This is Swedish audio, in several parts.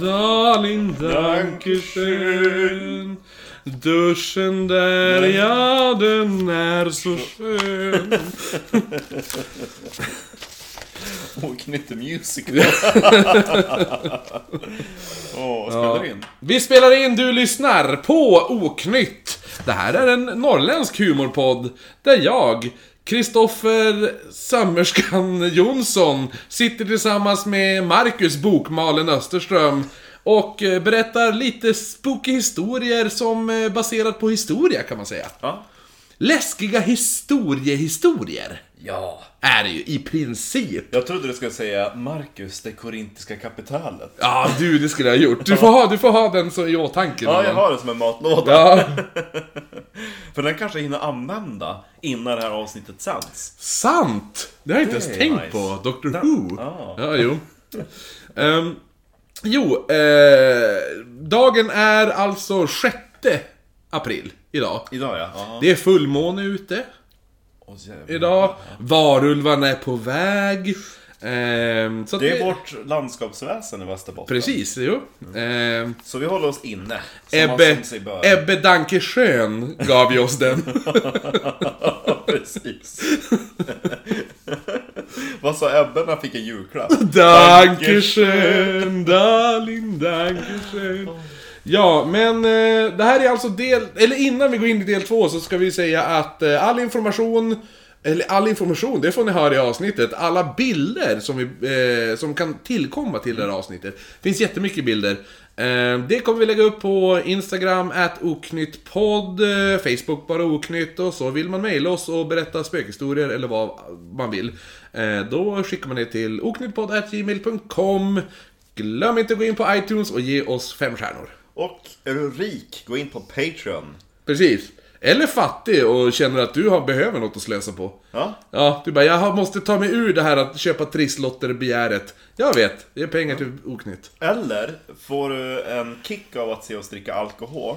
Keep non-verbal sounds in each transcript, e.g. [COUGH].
Darling, dankeschön. Duschen där, ja den är så skön. Oknytt [LAUGHS] musical. Åh, [LAUGHS] spelar in? Vi spelar in Du lyssnar på Oknytt. Det här är en norrländsk humorpodd där jag, Kristoffer Sömmerskan Jonsson, sitter tillsammans med Marcus Bokmalen Österström och eh, berättar lite spooky historier som eh, baserat på historia kan man säga. Ja. Läskiga historiehistorier Ja. Är det ju i princip. Jag trodde du skulle säga Marcus, det korintiska kapitalet. Ja, du, det skulle jag ha gjort. Du får ha, du får ha den så i åtanke. Ja, jag har det som en matlåda. Ja, [LAUGHS] För den kanske jag hinner använda innan det här avsnittet sänds. sant! Det har jag inte ens är tänkt nice. på. Doctor Den- Who. ja. Ja, jo. Ehm, jo, eh, dagen är alltså 6 april idag. Idag ja. ja. Det är fullmåne ute. Idag. Varulvarna är på väg. Ehm, så Det är vårt landskapsväsen i Västerbotten. Precis, jo. Ehm, Så vi håller oss inne. Ebbe. Ebbe Danke Schön gav ju oss den. [LAUGHS] Precis. [LAUGHS] Vad sa Ebbe när han fick en julklapp? Dankeschön, darling, dankeschön. Ja, men eh, det här är alltså del... Eller innan vi går in i del två så ska vi säga att eh, all information... Eller all information, det får ni höra i avsnittet. Alla bilder som, vi, eh, som kan tillkomma till det här avsnittet. Det finns jättemycket bilder. Eh, det kommer vi lägga upp på Instagram, at oknyttpodd, eh, Facebook bara oknytt och så vill man mejla oss och berätta spökhistorier eller vad man vill. Eh, då skickar man det till oknyttpodd.gmail.com Glöm inte att gå in på iTunes och ge oss fem stjärnor. Och är du rik, gå in på Patreon. Precis. Eller fattig och känner att du har, behöver något att slösa på. Ja, Ja, du bara, jag måste ta mig ur det här att köpa trisslotter-begäret. Jag vet, det är pengar till oknytt. Eller får du en kick av att se oss dricka alkohol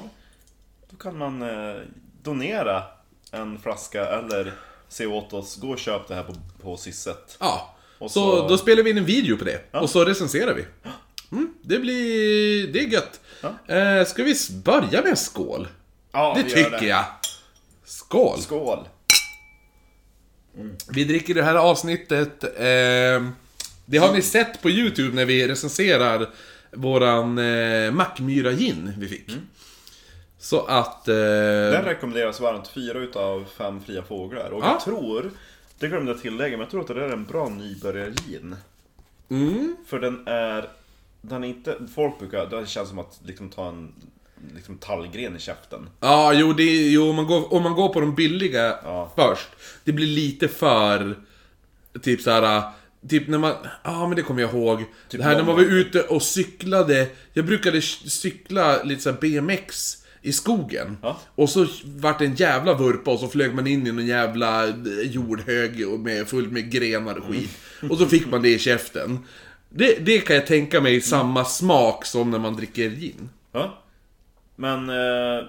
Då kan man eh, donera en flaska eller se åt oss, gå och köp det här på, på Sisset Ja. Och så, så- då spelar vi in en video på det. Och så recenserar vi. Mm, det blir... Det är gött. Eh, ska vi börja med en skål? Ja, Det vi gör tycker jag. Skål! Skål! Vi dricker det här avsnittet. Eh, det har ni sett på YouTube när vi recenserar våran eh, Mackmyra gin vi fick. Så att... Eh, Den rekommenderas varmt, fyra utav fem fria fåglar. Och Ja. jag tror, det glömde jag tillägga, men jag tror att det är en bra nybörjargin. Mm. För den är, den är inte, folk brukar, det känns som att liksom ta en liksom tallgren i käften. Ja, jo, det, är- jo om, man går, om man går på de billiga Ja. först. Det blir lite för... Typ så här. Typ när man... Ja, men det kommer jag ihåg. det här när man var ute och cyklade. Jag brukade cykla lite så här BMX i skogen. Ja. Och så vart det en jävla vurpa och så flög man in i någon jävla eh, jordhög och med, fullt med grenar och skit. Och så fick man det i käften. Det, det kan jag tänka mig samma smak som när man dricker gin. Ja. Men eh,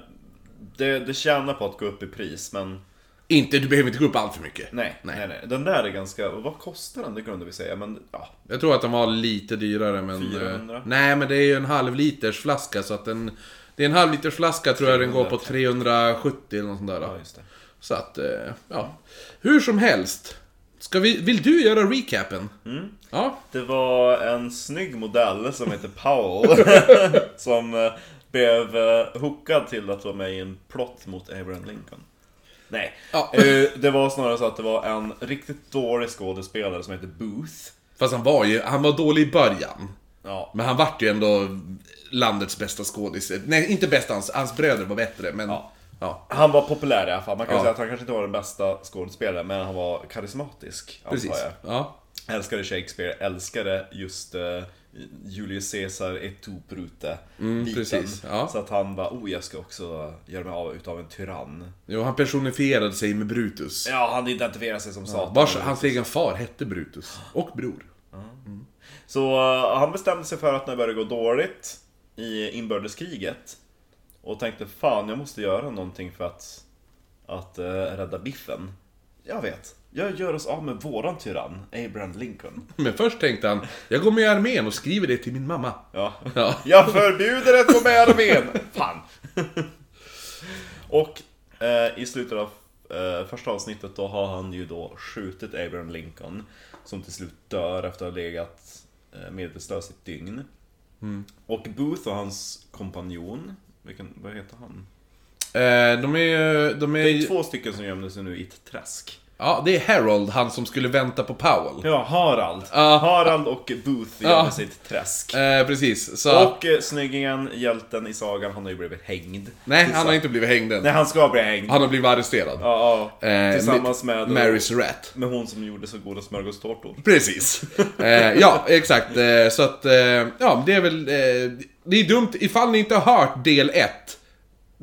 det, det tjänar på att gå upp i pris, men Inte, du behöver inte gå upp allt för mycket. nej, Nej. nej, nej. Den där är ganska, vad kostar den? Det glömde vi säga, men ja. Jag tror att den var lite dyrare men... 400? eh, nej men det är ju en halv liters flaska så att den... Det är en halv liters flaska tror jag den går på 370 eller något sånt där. Ja, just det. Så att, eh, ja. Hur som helst. Ska vi, vill du göra recapen? Mm. Ja. Det var en snygg modell som heter Powell [LAUGHS] som eh, blev eh, hookad till att vara med i en plott mot Abraham Lincoln. Nej, Ja. Eh, det var snarare så att det var en riktigt dålig skådespelare som heter Booth. Fast han var ju, han var dålig i början. Ja, Men han vart ju ändå landets bästa skådis. Nej, inte bästa, hans, hans bröder var bättre men... Ja. ja. han var populär i alla fall. Man kan Ja. säga att han kanske inte var den bästa skådespelaren, men han var karismatisk. antar Precis. jag. Ja. Älskade Shakespeare, älskade just eh, Julius Caesar et tu brute Mm, biten. precis, ja. Så att han var, oh jag ska också göra mig av utav en tyrann. Jo, han personifierade sig med Brutus. Ja, han identifierade sig som Satan. Vars, hans egen far hette Brutus. Och bror. Så eh, han bestämde sig för att när det började gå dåligt i inbördeskriget och tänkte fan, jag måste göra någonting för att, att eh, rädda biffen. Jag vet. Jag gör oss av med våran tyrann, Abraham Lincoln. Men först tänkte han, jag går med i armén och skriver det till min mamma. Ja. Ja. Jag förbjuder att gå med i armén! Fan! och eh, i slutet av eh, första avsnittet då har han ju då skjutit Abraham Lincoln. Som till slut dör efter att ha legat eh, medvetslös i ett dygn. Och Booth och hans kompanjon, vilken, vad heter han? Eh, de är ju... De är, Det är två stycken som gömde sig nu i ett träsk. Ja, det är Harold, han som skulle vänta på Powell. Ja, Harald. Ja. Harald och Booth gömde Ja. ett träsk. Eh, precis, så... Och eh, snyggingen, hjälten i sagan, han har ju blivit hängd. nej, han har inte blivit hängd än. Nej, han ska bli hängd. Han har blivit arresterad. Ja, ja. Eh, Tillsammans med... Mary's Rat. Med hon som gjorde så goda smörgåstårtor. Precis. [LAUGHS] Eh, ja, exakt. Eh, så att, eh, ja, det är väl... Eh, det är dumt, ifall ni inte har hört del 1,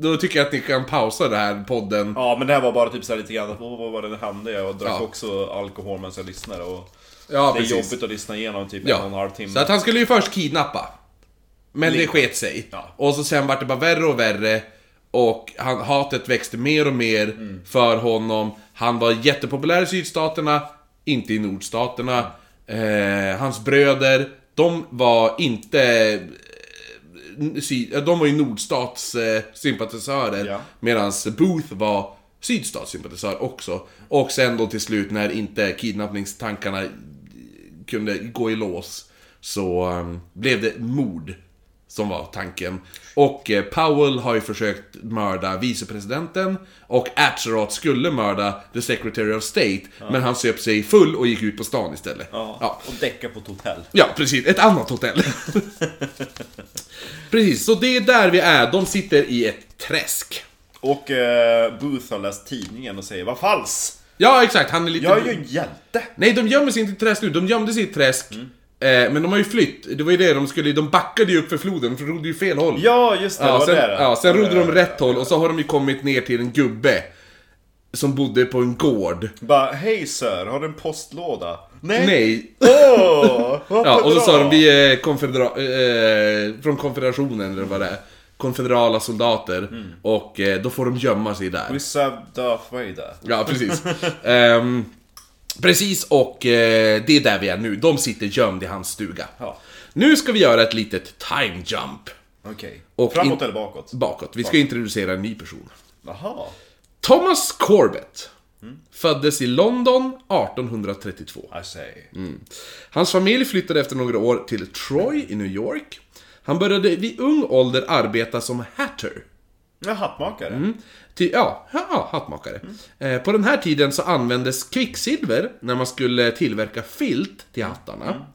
då tycker jag att ni kan pausa den här podden. Ja, men det här var bara typ så här lite grann, vad var det det hände? Jag drack Ja. också alkohol medan jag lyssnade och... Ja, det är precis. jobbigt att lyssna igenom typ en Ja. och en halv timme. Så att han skulle ju först kidnappa. Men det Lite. sket sig. Ja. Och så sen vart det bara värre och värre. Och han, hatet växte mer och mer Mm. för honom. Han var jättepopulär i sydstaterna, inte i nordstaterna. Eh, hans bröder, de var inte... eh, Syd, eh, de var ju nordstatssympatisörer. Eh, sympatisörer, Ja. Medan Booth var sydstatssympatisör också. Och sen då till slut när inte kidnappningstankarna kunde gå i lås så um, blev det mord som var tanken. Och eh, Powell har ju försökt mörda vicepresidenten och Atzeroth skulle mörda the secretary of state men han söp sig full och gick ut på stan istället. Ja, Ja, och däcka på ett hotell. ja precis. Ett annat hotell. [LAUGHS] [LAUGHS] precis, så det är där vi är. De sitter i ett träsk. Och eh, Booth har läst tidningen och säger Vad falskt! Ja, exakt. Han är lite... Jag är ju en hjälte! Nej, de gömmer sig inte i träsk nu. De gömde sig i träsk. Eh, men de har ju flytt. Det var ju det de skulle... De backade ju upp för floden, för de rodde ju fel håll. Ja, just det, det Ja, var sen, det ja, sen rodde de rätt håll och så har de ju kommit ner till en gubbe. Som bodde på en gård. Bara, hej sir, har du en postlåda? Nej! Nej. [LAUGHS] Vad Ja, och så sa de vi är konfedera- eh, från konfederationen eller vad det är. Konfederala soldater. Och eh, då får de gömma sig där. We served Darth Vader. Ja, precis. [LAUGHS] Ehm, precis, och eh, det är där vi är nu. De sitter gömd i hans stuga. Ja. Nu ska vi göra ett litet time jump Okej. Och Framåt in- eller bakåt? bakåt. Vi ska introducera en ny person. Jaha. Thomas Corbett. Föddes i London 1832. I say. Hans familj flyttade efter några år till Troy i New York. Han började vid ung ålder arbeta som hatter. Ja, hattmakare. Mm. Till, ja, ja, ja, hattmakare. Eh, på den här tiden så användes kvicksilver när man skulle tillverka filt till hattarna.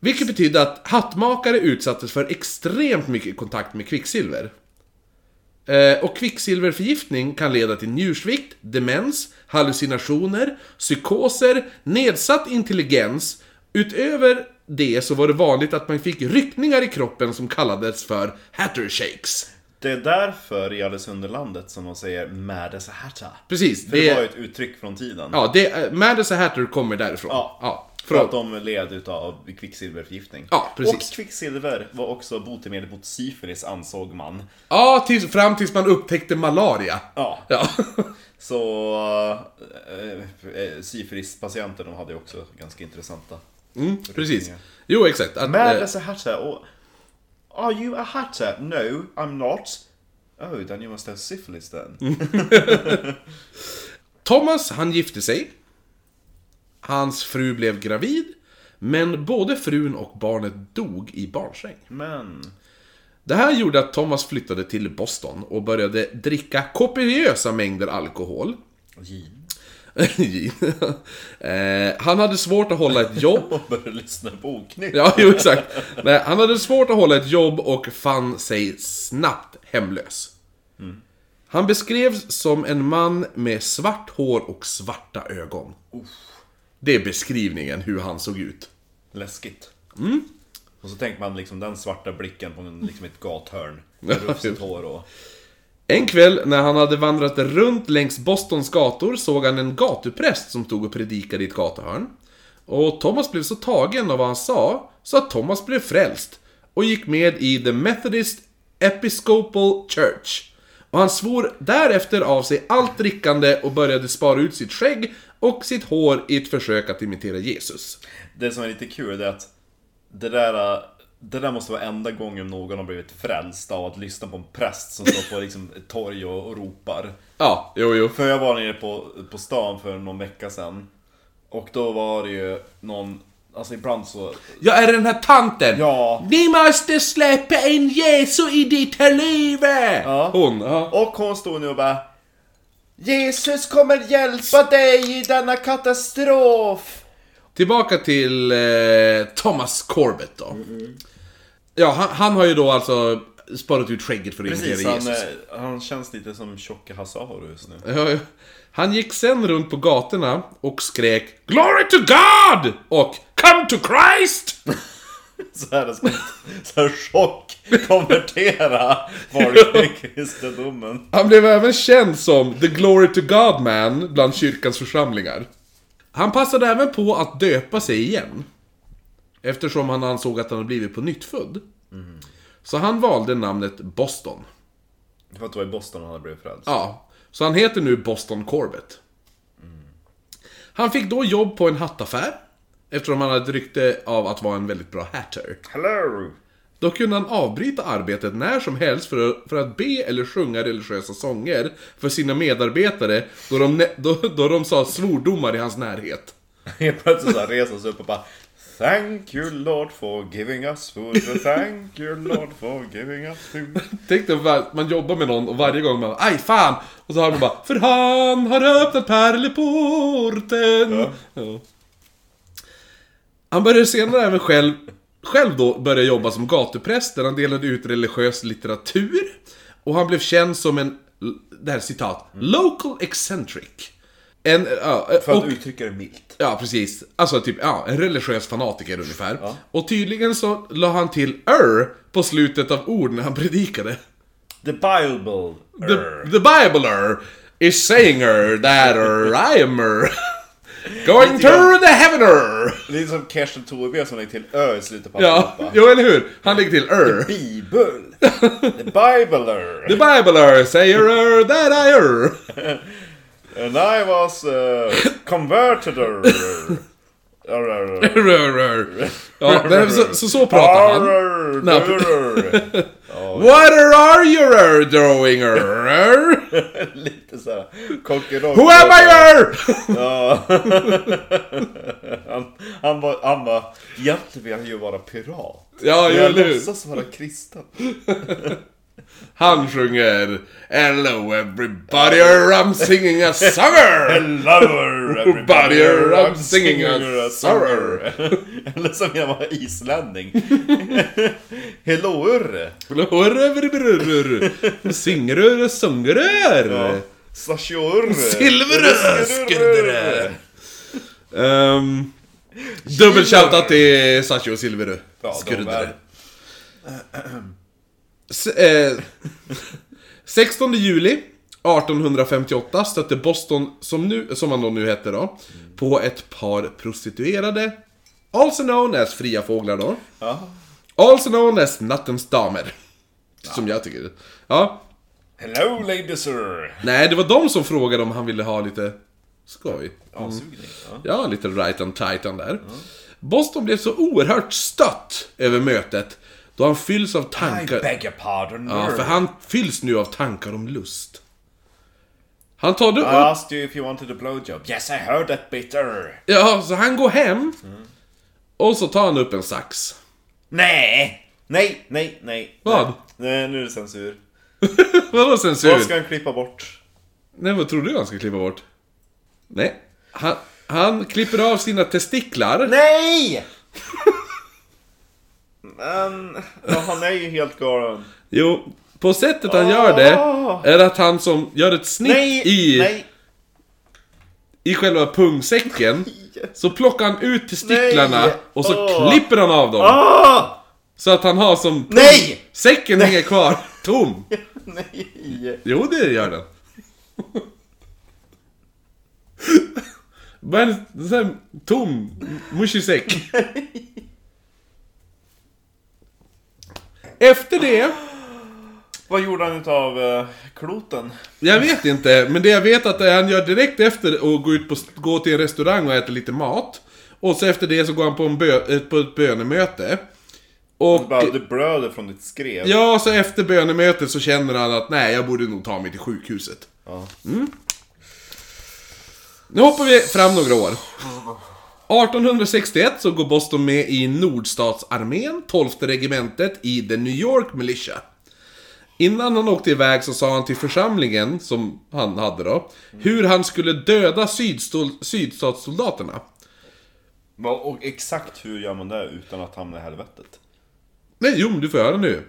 Vilket betydde att hattmakare utsattes för extremt mycket kontakt med kvicksilver. Eh, och kvicksilverförgiftning kan leda till njursvikt, demens, hallucinationer, psykoser, nedsatt intelligens. Utöver det så var det vanligt att man fick ryckningar i kroppen som kallades för hatter shakes. Det är därför i Alice Underlandet som de säger Mad as a Hatter. Precis, För det, var ju det, ett uttryck från tiden. ja, det, Mad as a Hatter kommer därifrån. Ja. För att de led utav kvicksilverförgiftning. Ja, precis. Och kvicksilver var också botemedel mot syfilis ansåg man. ja tills, fram tills man upptäckte malaria. Ja, Ja. [LAUGHS] så äh, äh, syfilispatienter de hade ju också ganska intressanta. Mm, precis. Jo, exakt. Att, Mad eh, as a Hatter och... Are you a Hatter? No, I'm not. Oh, then you must have syphilis then. [LAUGHS] Thomas, han gifte sig. Hans fru blev gravid. Men både frun och barnet dog i barnsäng. Men... Det här gjorde att Thomas flyttade till Boston och började dricka kopiösa mängder alkohol. Gin. [LAUGHS] Gin. eh, han hade svårt att hålla ett jobb. [LAUGHS] Och började lyssna på oknytt. Ja, jo exakt. Nej, han hade svårt att hålla ett jobb och fann sig snabbt hemlös. Han beskrevs som en man med svart hår och svarta ögon. Det är beskrivningen hur han såg ut. Läskigt. Mm. Och så tänker man liksom den svarta blicken på en, liksom ett gathörn. [LAUGHS] Med rufsigt hår och... En kväll när han hade vandrat runt längs Bostons gator såg han en gatupräst som stod och predikade i ett gatuhörn. Och Thomas blev så tagen av vad han sa, så att Thomas blev frälst och gick med i The Methodist Episcopal Church. Och han svor därefter av sig allt drickande och började spara ut sitt skägg och sitt hår i ett försök att imitera Jesus. Det som är lite kul är att det där, det där måste vara enda gången någon har blivit frälst av att lyssna på en präst som står på liksom ett torg och, och ropar. Ja, jo, jo. För jag var nere på, på stan för någon vecka sedan. Och då var det ju någon, alltså ibland så... Jag är den här tanten! Ja. Vi måste släppa in Jesus i ditt liv! Ja. Hon, ja. Och hon stod nu och bara Jesus kommer hjälpa dig i denna katastrof! Tillbaka till eh, Thomas Corbett då. Ja, han, han har ju då alltså sparat ut skägget för att Precis, imitera han, Jesus. eh, han känns lite som tjocka Hasaurus nu. Ja, ja. Han gick sen runt på gatorna och skrek Glory to God! Och Come to Christ! [LAUGHS] Så här, ska så här chock konvertera folk [LAUGHS] i kristendomen. Han blev även känd som The Glory to God Man bland kyrkans församlingar. Han passade även på att döpa sig igen. Eftersom han ansåg att han hade blivit på nytt född. Så han valde namnet Boston. För att det var i Boston han hade blivit frälst. Ja, så han heter nu Boston Corbett. Han fick då jobb på en hattaffär. Eftersom han hade ett rykte av att vara en väldigt bra hatter. Hello! Då kunde han avbryta arbetet när som helst för att, för att be eller sjunga religiösa sånger för sina medarbetare då de, då, då de sa svordomar i hans närhet. [LAUGHS] Helt plötsligt så reser han sig upp och bara Thank you Lord for giving us food. Thank you Lord for giving us food. [LAUGHS] Tänk dig att man jobbar med någon och varje gång man aj fan! Och så har man bara För han har öppnat pärleporten. Ja. Ja. Han började senare även själv, själv då börja jobba som gatupräst där han delade ut religiös litteratur. Och han blev känd som en, det här citat, local eccentric. En, ja, För att och, uttrycka det milt. Ja, precis. Alltså typ, ja, en religiös fanatiker ungefär. Och tydligen så la han till er på slutet av ord när han predikade. The Bible. The, the Bibler is saying er that er I am er. Going Lite to the heavener. Lite som Kersten Thorby som lägger till ö i slutet på Ja, jo eller hur? Han lägger till er. Bibel. The Bibler. The Bibler säger er that I er. [LAUGHS] And I was converted. Er, er. Ja, så, så, så pratar han. [LAUGHS] What are you doing? [LAUGHS] Lite såhär konkurrent. Who am I? [LAUGHS] Ja. han, han var, han var, egentligen vill han ju vara pirat. Ja, jag låtsas vara kristen. Han sjunger Hello everybody, I'm singing a summer! [LAUGHS] Hello everybody, I'm singing a summer. [LAUGHS] Eller som jag var islänning. [LAUGHS] Hello Singer du, sjunger du? Sasjor. Silver skurdere. Um, dubbel shoutout till Sacho Silverö. Ja, [CLEARS THROAT] de Skurdere. är- S- eh, 16 juli 1858 stötte Boston, som, nu, som han då nu hette då, på ett par prostituerade. Also known as fria fåglar då. Ja. Also known as nattens damer. Som jag tycker. Ja. Hello lady sir. Nej, det var de som frågade om han ville ha lite skoj. Ja. Ja, lite right on titan där. Boston blev så oerhört stött över mötet då han fylls av I tankar... beg your pardon. Ja, för han fylls nu av tankar om lust. Han tar då I upp... asked you if you wanted a blowjob. Yes, I heard that bitter. Ja, så han går hem. Och så tar han upp en sax. Nej! Nej, nej, nej. Vad? Nej, nu är det censur. [LAUGHS] Vadå censur? Vad ska han klippa bort? Nej, vad tror du han ska klippa bort? Nej. Han, han klipper av sina testiklar. Nej! Men, ja, han är ju helt galen. Jo, på sättet han gör det Åh. är att han som gör ett snitt Nej! i, Nej! i själva pungsäcken. [LAUGHS] Så plockar han ut testiklarna Nej. och så Åh. klipper han av dem. Ah! Så att han har som... pung- Nej! Säcken hänger kvar [LAUGHS] tom. Nej! Jo, det gör den. [LAUGHS] Bara en sån här tom, mushy Efter det Vad gjorde han utav uh, kloten? Jag vet inte, men det jag vet att han gör direkt efter att gå ut på, gå till en restaurang och äta lite mat. Och så efter det så går han på, en bö, eh, på ett bönemöte. Och... Bara, du blöder från ditt skrev. Ja, så efter bönemötet så känner han att nej, jag borde nog ta mig till sjukhuset. Ja. Nu hoppar vi fram några år. 1861 så går Boston med i Nordstatsarmén, 12 regementet i The New York Militia. Innan han åkte iväg så sa han till församlingen, som han hade då, hur han skulle döda sydstatssoldaterna. Och exakt hur gör man det utan att hamna i helvetet? Nej, jo, men du får höra nu.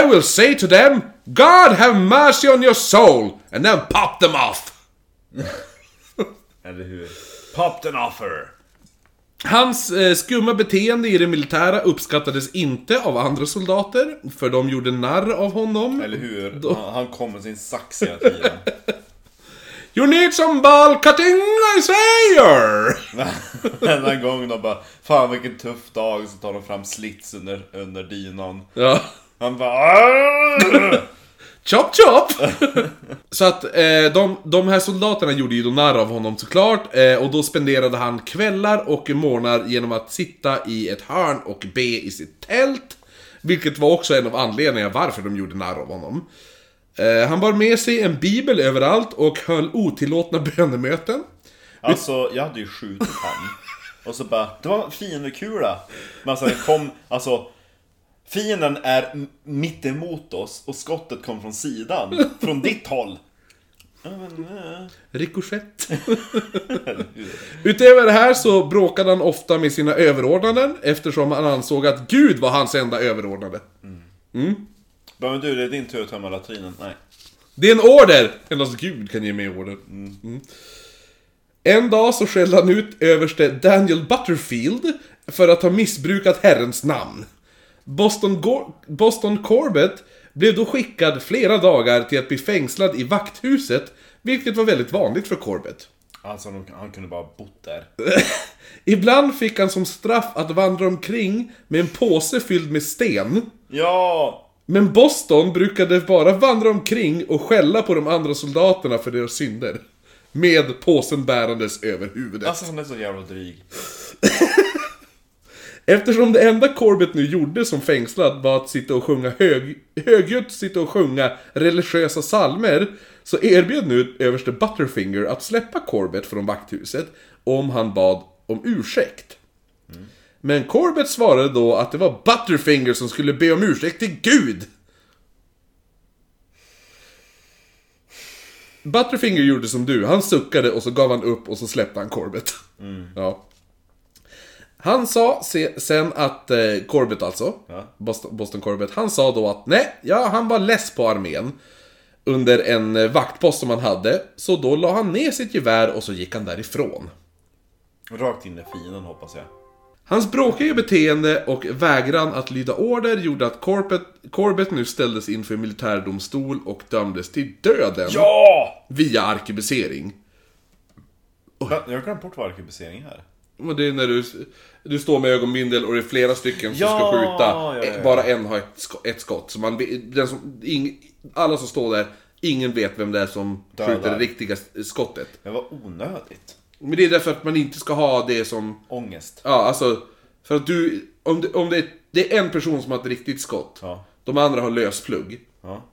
I will say to them, God have mercy on your soul, and then pop them off. [LAUGHS] Eller hur? Pop den offer! Hans eh, skumma beteende i det militära uppskattades inte av andra soldater, för de gjorde narr av honom. Eller hur? Han, han kom med sin sax hela tiden. [LAUGHS] You need some ball cutting, I say! [LAUGHS] Enda gången de bara Fan vilken tuff dag, så tar de fram slits under, under dynan. Ja. Han bara! Chop chop! [LAUGHS] Så att eh, de, de här soldaterna gjorde ju då narr av honom såklart, eh, och då spenderade han kvällar och morgnar genom att sitta i ett hörn och be i sitt tält. Vilket var också en av anledningarna varför de gjorde narr av honom. Eh, han bar med sig en bibel överallt och höll otillåtna bönemöten. Alltså jag hade ju skjutit han. Och så bara, det var en fiendekula. Men alltså kom, alltså Fienden är mitt emot oss och skottet kom från sidan. Från ditt håll. Eh, Rikoschett. [LAUGHS] Utöver det här så bråkade han ofta med sina överordnade eftersom han ansåg att Gud var hans enda överordnade. Bara, men du, det är din tur att tömma latrinen. Nej. Det är en order! Endast Gud kan ge mig order. Mm. En dag så skällde han ut överste Daniel Butterfield för att ha missbrukat Herrens namn. Boston, Go- Boston Corbett blev då skickad flera dagar till att bli fängslad i vakthuset, vilket var väldigt vanligt för Corbett. Alltså han kunde bara bott där. [LAUGHS] Ibland fick han som straff att vandra omkring med en påse fylld med sten. Ja! Men Boston brukade bara vandra omkring och skälla på de andra soldaterna för deras synder. Med påsen bärandes över huvudet. Alltså han är så jävla dryg. [LAUGHS] Eftersom det enda Corbett nu gjorde som fängslad var att sitta och sjunga hög, högljutt sitta och sjunga religiösa salmer så erbjöd nu överste Butterfinger att släppa Corbett från vakthuset om han bad om ursäkt. Men Corbett svarade då att det var Butterfinger som skulle be om ursäkt till Gud. Butterfinger gjorde som du, han suckade och så gav han upp och så släppte han Corbett. Ja. Han sa se, sen att, eh, Corbett alltså, Ja. Boston, Boston Corbett, han sa då att nej, ja han var less på armén. Under en eh, vaktpost som han hade, så då la han ner sitt gevär och så gick han därifrån. Rakt in i fienden hoppas jag. Hans bråkiga beteende och vägran att lyda order gjorde att Corbett, Corbett nu ställdes inför militärdomstol och dömdes till döden Ja! via arkebusering. Jag har glömt bort vad arkebusering är. Och det är när du, du står med ögonbindel och det är flera stycken som Ja, ska skjuta. ja, ja. Bara en har ett, ett skott. Så man, den som, ing, alla som står där, ingen vet vem det är som Dödar. skjuter det riktiga skottet. Det var onödigt. Men det är därför att man inte ska ha det som... Ångest. Ja, alltså... För att du... Om det, om det, det är en person som har ett riktigt skott. De andra har lösplugg. Ja.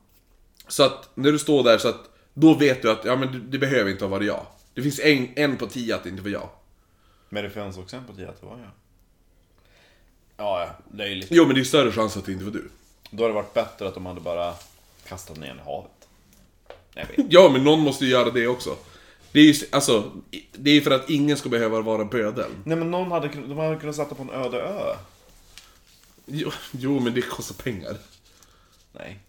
Så att när du står där så att... Då vet du att ja, men det, det behöver inte ha varit jag. Det finns en, en på tio att det inte var jag. Men det fanns också en på tio att det var jag. Ja, ja. Löjligt. Jo, men det är större chans att det inte var du. Då hade det varit bättre att de hade bara kastat ner den i havet. Jag vet. Ja, men någon måste ju göra det också. Det är ju, alltså, det är för att ingen ska behöva vara bödel. Nej men någon hade, kun- de hade kunnat sätta på en öde ö. Jo, jo, men det kostar pengar. Nej.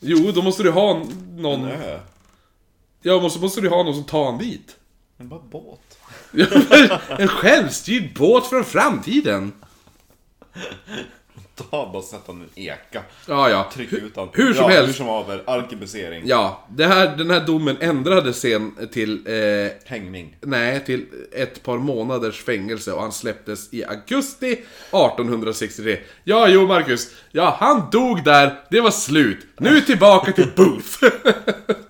Jo, då måste du ha En någon... ö. Ja, måste, måste du ha någon som tar en dit. Men bara båt. [LAUGHS] en självstyrd båt från framtiden. Ta bara sätta en eka. Ja, ja. Tryck ut han. Hur som ja, helst. Hur som haver, arkebusering. Ja, det här, den här domen ändrades sen till, eh, Hängning. nej, till ett par månaders fängelse och han släpptes i augusti 1863. Ja, jo Marcus. Ja, han dog där, det var slut. Nu tillbaka till Booth. [LAUGHS]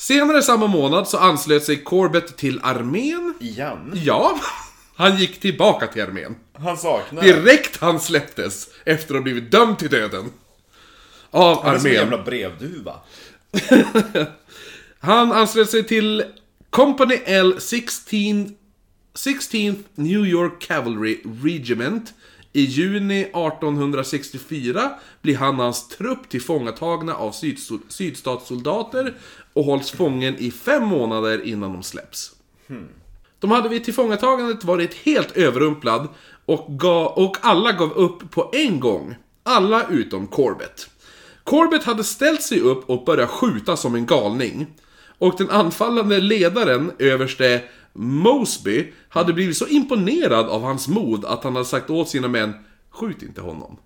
Senare samma månad så anslöt sig Corbett till armén. Igen. Ja, [LAUGHS] han gick tillbaka till armén. Han saknar... Direkt han släpptes efter att ha blivit dömd till döden. Av Han är som en armén. jävla brevduva. [LAUGHS] Han anslöt sig till Company L 16, 16th New York Cavalry Regiment. I juni 1864 blir han och hans trupp tillfångatagna av sydstatssoldater och hålls fången i fem månader innan de släpps. De hade vid tillfångatagandet varit helt överrumplad och, gav, och alla gav upp på en gång. Alla utom Corbett. Corbett hade ställt sig upp och börjat skjuta som en galning. Och den anfallande ledaren, överste Mosby, hade blivit så imponerad av hans mod att han hade sagt åt sina män Skjut inte honom.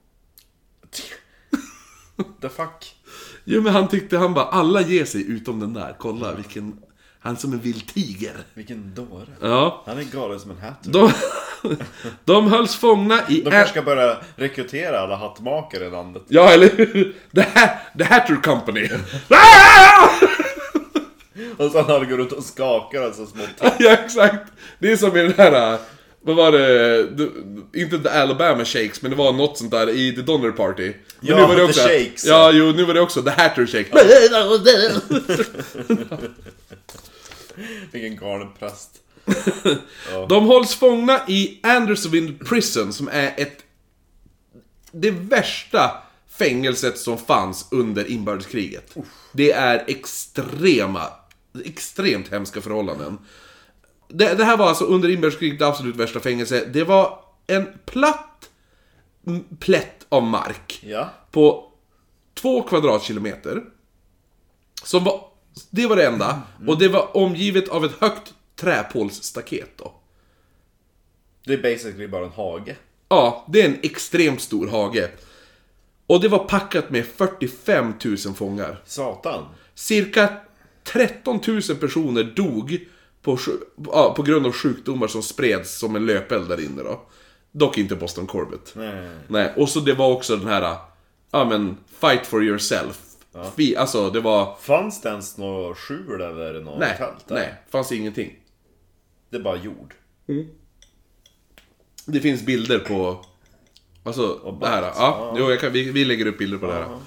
The fuck? Jo men han tyckte, han bara alla ger sig utom den där. Kolla vilken... Han är som en vild tiger. Vilken dåre. Ja. Han är galen som en hatter. De, [LAUGHS] de hölls fångna i... De kanske ska börja rekrytera alla hattmakare i landet. Ja, eller hur? The, ha- the Hatter Company. [LAUGHS] Och sen de gått runt och skakar alltså små ja, exakt. Det är som i den här... Vad var det? The- Inte The Alabama Shakes, men det var något sånt där i The Donner Party. Men Ja, nu var det The också, Shakes. Ja, jo, nu var det också The Hatter Shake. [LAUGHS] Vilken galen präst. De hålls fångna i Andersonville Prison, som är ett... Det värsta fängelset som fanns under inbördeskriget. Det är extrema, extremt hemska förhållanden. Det, det här var alltså under inbördeskriget det absolut värsta fängelse. Det var en platt plätt av mark Ja. på två kvadratkilometer. Som var, det var det enda. Och det var omgivet av ett högt träpålsstaket då. Det är basically bara en hage. Ja, det är en extremt stor hage. Och det var packat med 45 000 fångar. Satan. Cirka 13 000 personer dog på, ja, på grund av sjukdomar som spreds som en löpeld där inne då. Dock inte Boston Corbett. Nej. Nej, och så det var också den här, ja men, fight for yourself. Fi, alltså det var, Fanns det ens något skjul eller något nej, tält där? nej, fanns ingenting. Det är bara jord. Det finns bilder på, alltså det här. Ja, jo, jag kan, vi, vi lägger upp bilder på det här.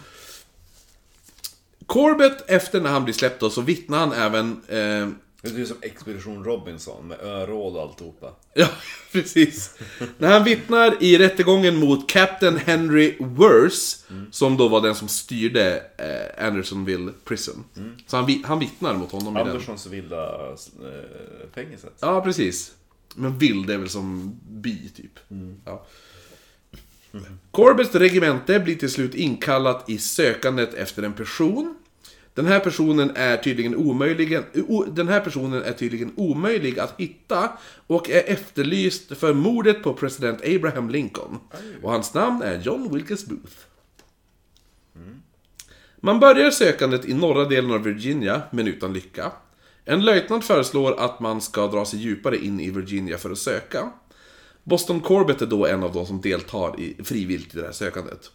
Corbett, efter när han blir släppt då, så vittnar han även... Eh, Det är som Expedition Robinson med öråd och alltihopa. [LAUGHS] ja, precis. när han vittnar i rättegången mot Captain Henry Worse, som då var den som styrde eh, Andersonville Prison. Så han, han vittnar mot honom i den. Villa äh, fängelset. Ja, precis. Men vild är väl som by, typ. Ja. Corbetts regemente blir till slut inkallat i sökandet efter en person. Den här personen är tydligen omöjlig, o, den här personen är tydligen omöjlig att hitta och är efterlyst för mordet på president Abraham Lincoln. Och hans namn är John Wilkes Booth. Man börjar sökandet i norra delen av Virginia, men utan lycka. En löjtnant föreslår att man ska dra sig djupare in i Virginia för att söka. Boston Corbett är då en av de som deltar i, frivilligt i det här sökandet.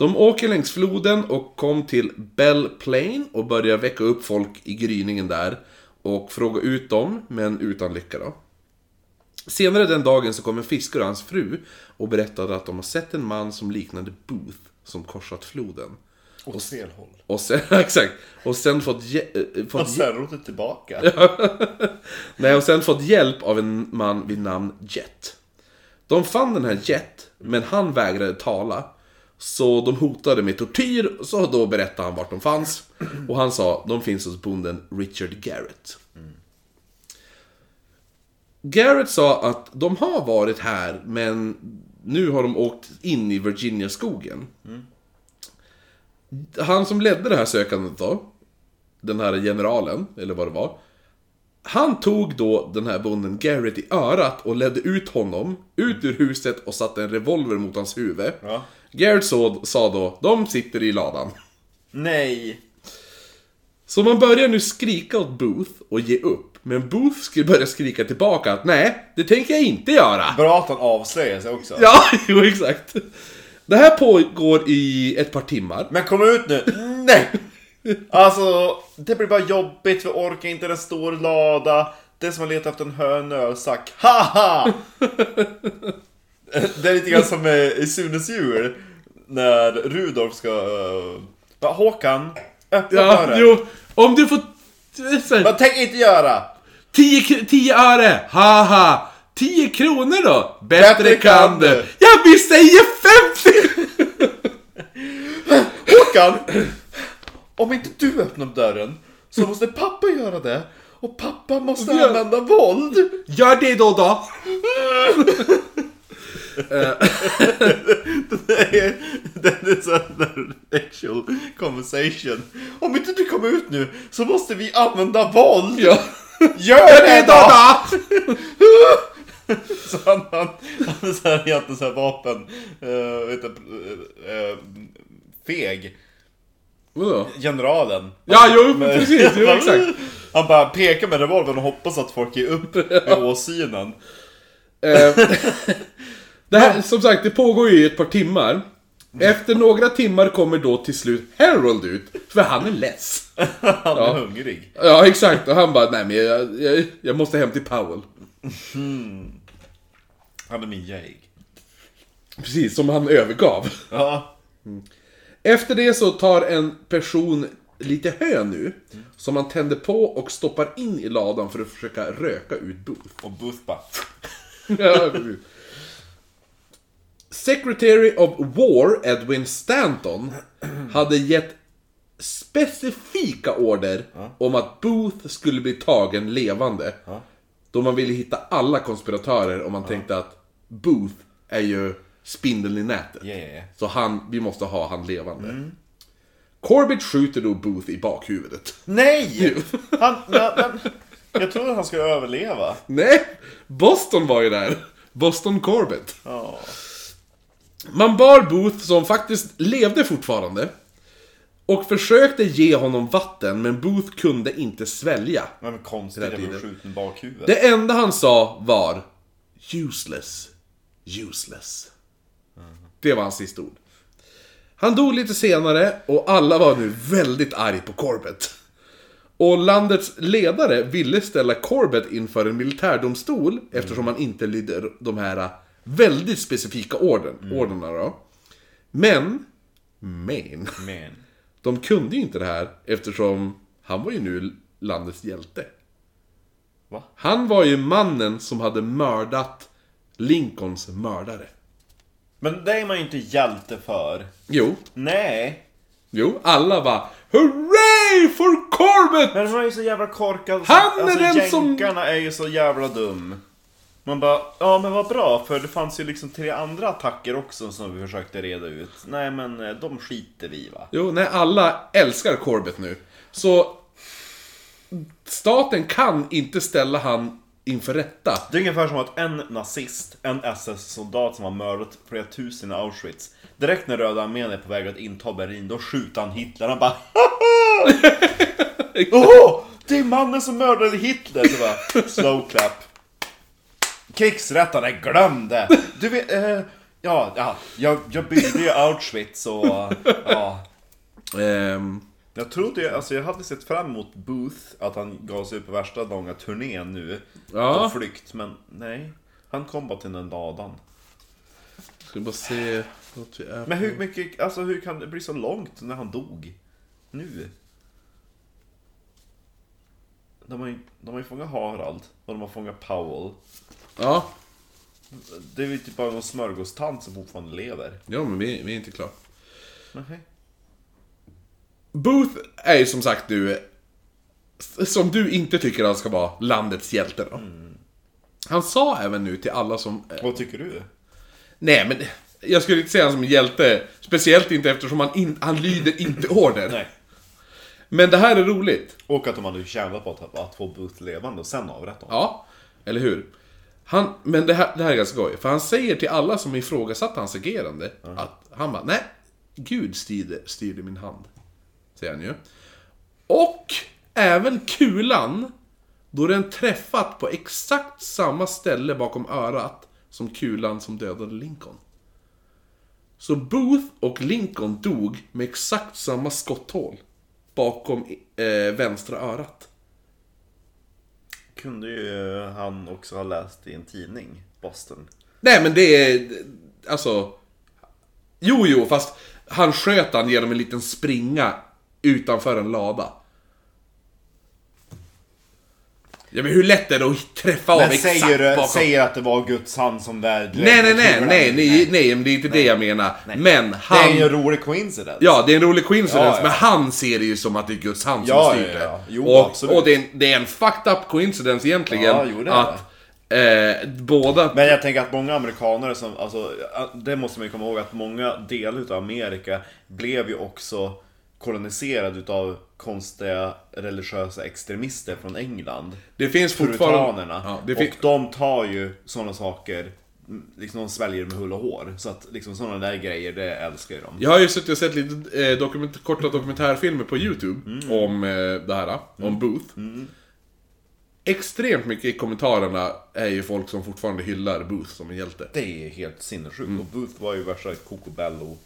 De åker längs floden och kom till Bell Plain och börjar väcka upp folk i gryningen där och fråga ut dem, men utan lycka då. Senare den dagen så kom en fiskare och hans fru och berättade att de har sett en man som liknade Booth som korsat floden. Åt fel håll. Och sen, [LAUGHS] exakt, och sen fått, äh, Och sen rotat tillbaka. [LAUGHS] nej, och sen fått hjälp av en man vid namn Jet. De fann den här Jet, men han vägrade tala. Så de hotade med tortyr, så då berättade han vart de fanns. Och han sa, de finns hos bonden Richard Garrett. Garrett sa att de har varit här, men nu har de åkt in i Virginia-skogen. Han som ledde det här sökandet då, den här generalen, eller vad det var. Han tog då den här bonden Garrett i örat och ledde ut honom, ut ur huset och satte en revolver mot hans huvud. Ja. Garrett så, sa då, de sitter i ladan. Nej! Så man börjar nu skrika åt Booth och ge upp. Men Booth skulle börja skrika tillbaka att nej, det tänker jag inte göra. Bra att han avslöjar sig också. Ja, [LAUGHS] jo exakt. Det här pågår i ett par timmar. Men kom ut nu! Nej! Alltså, det blir bara jobbigt, vi orkar inte en stor lada. Det är som att leta efter en hön ölsack. Haha! [LAUGHS] Det är lite grann som eh, i Sunes jul. När Rudolf ska... Uh, bara, Håkan, öppna Ja, dörren. jo. Om du får... Vad tänker inte göra? 10, kr- 10 öre, haha! 10 kronor då? Bättre, Bättre kan du! du. Ja, vi säger 50! [LAUGHS] Håkan! Om inte du öppnar dörren så måste pappa göra det. Och pappa måste Ja. använda våld. Gör det då då! [LAUGHS] [LAUGHS] Det är, det är där actual conversation. Om inte du kommer ut nu så måste vi använda våld. Ja. Gör det då! [LAUGHS] Så han, han, han är så här egentligen så här vapen, uh, vet du, eh, eh, feg. Vadå? Generalen. Ja, jo, precis, jo, exakt. [LAUGHS] Han bara pekar med revolvern och hoppas att folk ger upp i åsynen. Det här, som sagt, det pågår ju i ett par timmar. Efter några timmar kommer då till slut Harold ut, för han är less. [LAUGHS] Han är hungrig. Ja, exakt. Och han bara, nej men jag, jag, jag måste hem till Powell. Han är min jäg. Precis, som han övergav. Ja. Efter det så tar en person lite hö nu, som man tänder på och stoppar in i ladan för att försöka röka ut Booth. Och Booth bara... [LAUGHS] Ja, precis. Secretary of War Edwin Stanton hade gett specifika order om att Booth skulle bli tagen levande. Då man ville hitta alla konspiratörer och man tänkte att Booth är ju spindeln i nätet. Yeah, yeah, yeah. Så han, vi måste ha han levande. Corbett skjuter då Booth i bakhuvudet. Nej! [LAUGHS] Han, men, men, jag trodde han skulle överleva. Nej! Boston var ju där. Boston Corbett. Ja. Man bar Booth, som faktiskt levde fortfarande, och försökte ge honom vatten, men Booth kunde inte svälja. Men konstigt, jag blev skjuten bakhuvudet. Det enda han sa var Useless. Useless. Det var hans sista ord. Han dog lite senare och alla var nu väldigt arg på Corbett. Och landets ledare ville ställa Corbett inför en militärdomstol eftersom han inte lydde de här väldigt specifika orden, orderna då. Men, men, Men. de kunde ju inte det här eftersom han var ju nu landets hjälte. Va? Han var ju mannen som hade mördat Lincolns mördare. Men det är man ju inte hjälte för. Jo, Nej. jo, alla var Hurray for Corbett! Men man är ju så jävla korkad. Han är alltså, den som- är ju så jävla dum. Man bara, ja men vad bra, för det fanns ju liksom tre andra attacker också som vi försökte reda ut. Nej men eh, de skiter vi va. Jo, nej, alla älskar Corbett nu. Så staten kan inte ställa han inför rätta. Det är ungefär som att en nazist, en SS-soldat som har mördat flera tusen i Auschwitz. Direkt när Röda armén är på väg att inta Berlin, då skjuter han Hitler. Han bara Åh! [LAUGHS] Det är mannen som mördade Hitler! Så bara, slow clap. Krigsrättarna, glöm det! Du vet, eh, ja, ja, jag, jag byggde ju Auschwitz och, ja. Ehm, Jag trodde ju, alltså jag hade sett fram emot Booth, att han gav sig ut på värsta långa turnén nu. Ja. På flykt, men nej. Han kom bara till den ladan. ska bara se vart vi är. Men hur mycket, alltså hur kan det bli så långt när han dog? Nu? De har ju, de har ju fångat Harald och de har fångat Powell. Ja, Det är ju typ bara någon smörgåstant som fortfarande lever. ja men vi, vi är inte klara. Nej. Booth är ju som sagt nu, som du inte tycker han ska vara, landets hjälte då. Han sa även nu till alla som... eh, Vad tycker du? Nej men, jag skulle inte säga han som hjälte. Speciellt inte eftersom han, in, han lyder inte order. Nej. Men det här är roligt. Och att de hade tjänat på att, att få Booth levande och sen avrätta honom. Ja, eller hur? Han, men det här, det här är ganska skoj, för han säger till alla som ifrågasatte hans agerande att han bara, nej, Gud styrde, styrde min hand. Säger han ju. Och även kulan, då den träffat på exakt samma ställe bakom örat som kulan som dödade Lincoln. Så Booth och Lincoln dog med exakt samma skotthål bakom eh, vänstra örat. Kunde ju han också ha läst i en tidning, Boston. Nej men det är, alltså... Jo, jo, fast han sköt han genom en liten springa utanför en lada. Ja men hur lätt är det att träffa av Men exakt säger, du, bakom? säger att det var Guds hand som där Nej, nej, nej, nej, nej, nej, men det är inte det jag menar. Men Det är han... ju en rolig coincidence. Ja, det är en rolig coincidence, Ja, ja. men han ser det ju som att det är Guds hand som Ja, styr ja, det. Jo, och, absolut. och det, är en, det är en fucked up coincidence egentligen, Ja, jo, det att eh, båda... Men jag tänker att många amerikaner som, alltså, det måste man ju komma ihåg att många delar utav Amerika blev ju också koloniserad utav konstiga religiösa extremister från England. Det finns fortfarande... Ja, det fin- Och de tar ju sådana saker, mm, liksom de sväljer med hull och hår. Så att liksom sådana där grejer, det älskar ju de. Jag har ju suttit och sett lite eh, dokument korta dokumentärfilmer på YouTube Mm. om eh, det här, om Booth. Extremt mycket i kommentarerna är ju folk som fortfarande hyllar Booth som en hjälte. Det är helt sinnessjukt. Mm. Och Booth var ju värsta Jo,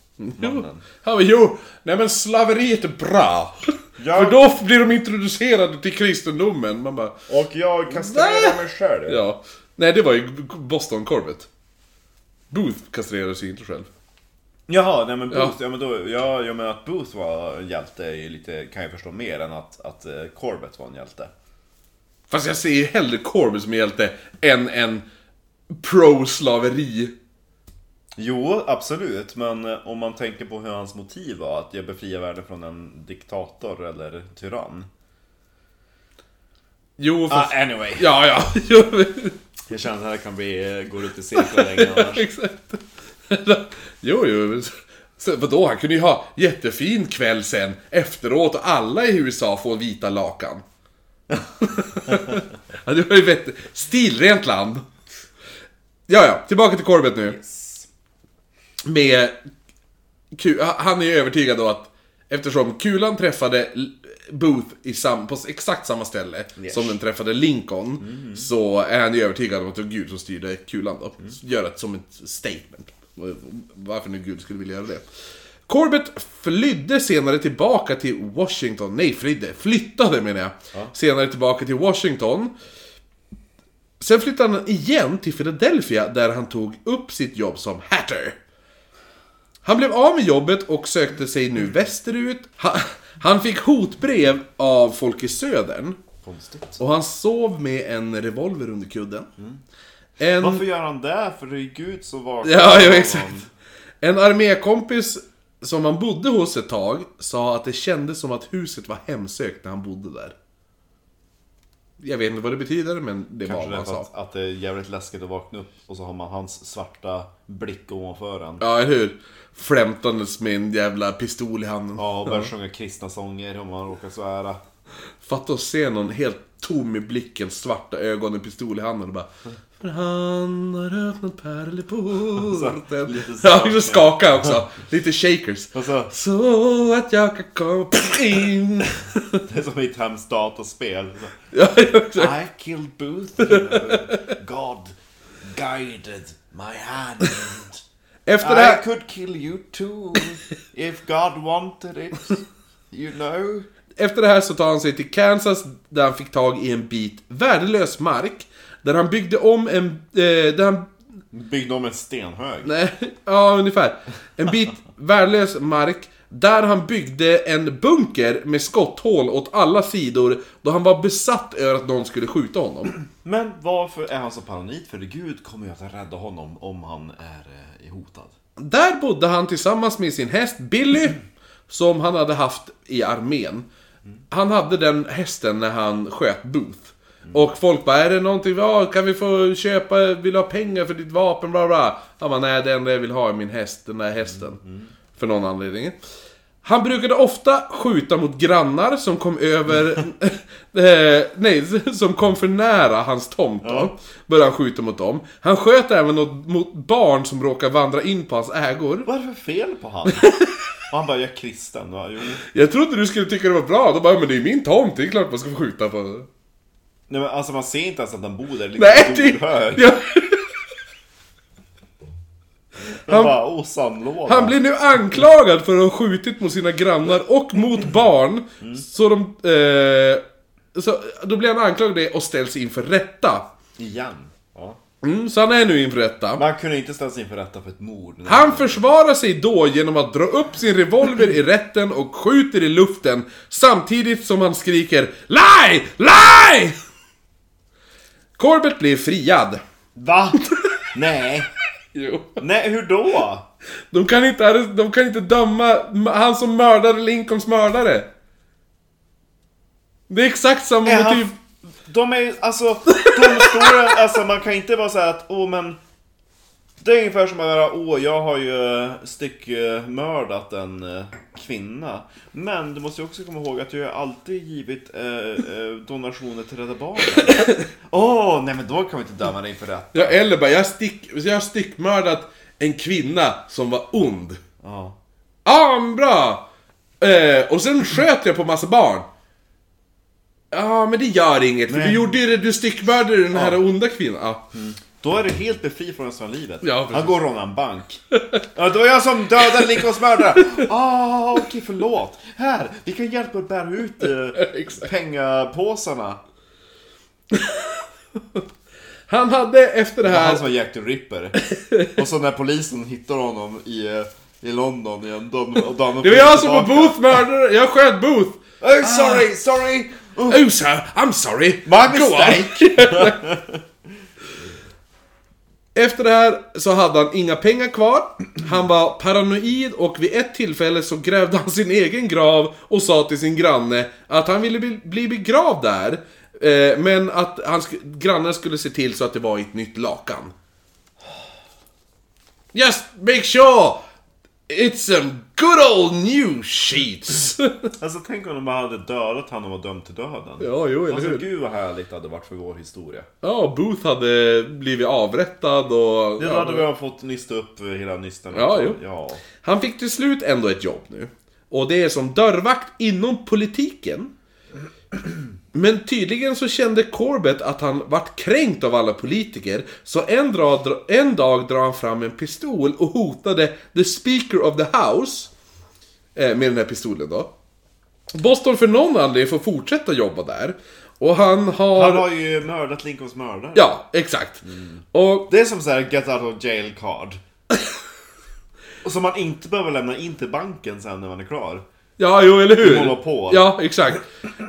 Han bara, jo, nej men slaveriet är bra. Ja. För då blir de introducerade till kristendomen. Man bara, Och jag kastrerar mig själv. ja. Nej, det var ju Boston Corbett. Booth kastrerade sig inte själv. Jaha, nej men Ja. Booth, ja, men då, ja, jag menar att Booth var en hjälte är ju lite, kan jag förstå mer än att, att eh, Corbett var en hjälte. Fast jag ser ju hellre Corbett som en hjälte än en pro-slaveri. Jo, absolut, men eh, om man tänker på hur hans motiv var, att jag befriar världen från en diktator eller tyrann. Jo, fast... Ah, anyway. Ja, ja. [LAUGHS] Jag känner att det här kan bli, eh, gå ut i cirklar länge [LAUGHS] annars. Exakt. [LAUGHS] Jo, jo. Så, vadå, han kunde ju ha jättefin kväll sen efteråt och alla i USA får vita lakan. ja, det var ju vettigt. Stilrent land. Ja, ja, tillbaka till Corbett nu. Med... Han är ju övertygad då att eftersom kulan träffade Booth i sam, på exakt samma ställe Yes. som den träffade Lincoln, så är han ju övertygad om att det var Gud som styrde kulan då. Gör det som ett statement. Varför nu Gud skulle vilja göra det. Corbett flydde senare tillbaka till Washington, nej flydde, flyttade menar jag. Senare tillbaka till Washington. Sen flyttade han igen till Philadelphia där han tog upp sitt jobb som hatter. Han blev av med jobbet och sökte sig nu västerut. Han, han fick hotbrev av folk i södern. Konstigt. Och han sov med en revolver under kudden. En... Varför gör han det? För det ju Gud som vaknar. Ja, ja, honom. exakt. En armékompis som han bodde hos ett tag sa att det kändes som att huset var hemsökt när han bodde där. Jag vet inte vad det betyder, men det var Kanske vad han sa. att, att det är jävligt läskigt att vakna upp och så har man hans svarta blick ovanför en. Ja, eller hur? Flämtandes med en jävla pistol i handen. Ja, och börjar sjunga kristna sånger om man råkar svära. Fatta att se någon helt tom i blicken, svarta ögon, en pistol i handen och bara För han har öppnat pärleporten. lite Ja, lite skaka också. Lite shakers. Och så, Så att jag kan komma in. det är som i Ja, exakt. I killed Booth. you know. God guided my hand. Efter det I här... could kill you too. If God wanted it. You know. Efter det här så tar han sig till Kansas där han fick tag i en bit värdelös mark. Där han byggde om en... Eh, där han... Byggde om en stenhög. Nej, [LAUGHS] ja ungefär. En bit värdelös mark. Där han byggde en bunker med skotthål åt alla sidor. Då han var besatt över att någon skulle skjuta honom. [CLEARS THROAT] Men varför är han så paranoid? För Gud kommer ju att rädda honom om han är eh, hotad. Där bodde han tillsammans med sin häst Billy, [CLEARS THROAT] som han hade haft i armén. Han hade den hästen när han sköt Booth. Och folk bara, är det någonting, ja, kan vi få köpa, vill du ha pengar för ditt vapen, bla bla. Han bara, nej det enda jag vill ha är min häst, den där hästen. För någon anledning. Han brukade ofta skjuta mot grannar som kom över... [LAUGHS] eh, nej, som kom för nära hans tomt då. Började han skjuta mot dem. Han sköt även mot, mot barn som råkade vandra in på hans ägor. Vad är det för fel på han? [LAUGHS] Och han bara, jag är kristen. Va? Jo. Jag trodde du skulle tycka det var bra. Då bara, men det är min tomt, det är klart man ska få skjuta på... Nej men alltså man ser inte ens att han bor där. Nej, det... det... Ja, [LAUGHS] Han bara, oh sandlåda. han blir nu anklagad för att ha skjutit mot sina grannar och mot barn. Så de... Eh, så, då blir han anklagad det och ställs inför rätta. Igen. Ja. Mm, så han är nu inför rätta. Man kunde inte ställas inför rätta för ett mord. Han försvarar sig då genom att dra upp sin revolver i rätten och skjuter i luften samtidigt som han skriker LIE! LIE! Corbett blir friad. Va? [LAUGHS] Nej. Jo. Nej, hur då? De kan inte, de kan inte döma han som mördade Lincolns mördare. Det är exakt samma Är han- motiv. De är ju, alltså, domstolen, alltså man kan inte bara säga att, åh men... Det är ungefär som att göra, åh jag har ju eh, styckmördat en eh, kvinna. Men du måste ju också komma ihåg att jag har alltid givit eh, eh, donationer till Rädda Barnen. [LAUGHS] Åh, nej men då kan vi inte döma dig för rätt. Ja, eller bara, jag, stick, jag har stickmördat en kvinna som var ond. Ja. Ja, men bra! Eh, och sen sköt jag på massa barn. Ja, men det gör inget, för Nej. du gjorde ju det, du stickmördade den här onda kvinnan. Ja. Då är du helt befri från resten av livet. Ja. Han går och rånar en bank. Ja, det var jag som dödade Lincolns mördare. [LAUGHS] Ah, okej, förlåt. Här, vi kan hjälpa att bära ut eh, [LAUGHS] pengapåsarna. [LAUGHS] Han hade efter det Det var han här... som var Jack the Ripper. Och så när polisen hittar honom i, eh, i London igen, då, och då Det var jag som var Booth mördare, jag sköt Booth! Oh, sorry, sorry! Oh, Oh sir, I'm sorry! my mistake! Efter det här så hade han inga pengar kvar, han var paranoid och vid ett tillfälle så grävde han sin egen grav och sa till sin granne att han ville bli, begravd där. Eh, men att hans grannen skulle se till så att det var i ett nytt lakan. Just make sure it's some good old new sheets! [LAUGHS] Alltså tänk om de bara hade dödat honom och var dömd till döden. ja, jo, eller Alltså hur? gud vad härligt det hade varit för vår historia. Ja, Booth hade blivit avrättad och... Det ja, hade vi fått nysta upp eh, hela nystan. Ja, jo. ja. Han fick till slut ändå ett jobb nu. Och det är som dörrvakt inom politiken. Men tydligen så kände Corbett att han vart kränkt av alla politiker. Så en, dra, en dag drar han fram en pistol och hotade the speaker of the house. Eh, med den här pistolen då. Boston för någon anledning får fortsätta jobba där. Och han har... Han har ju mördat Lincolns mördare. Ja, exakt. Och Det är som så här get out of jail card. [LAUGHS] Och som man inte behöver lämna in till banken sen när man är klar. Ja, jo, eller hur? Monopol. Ja, exakt.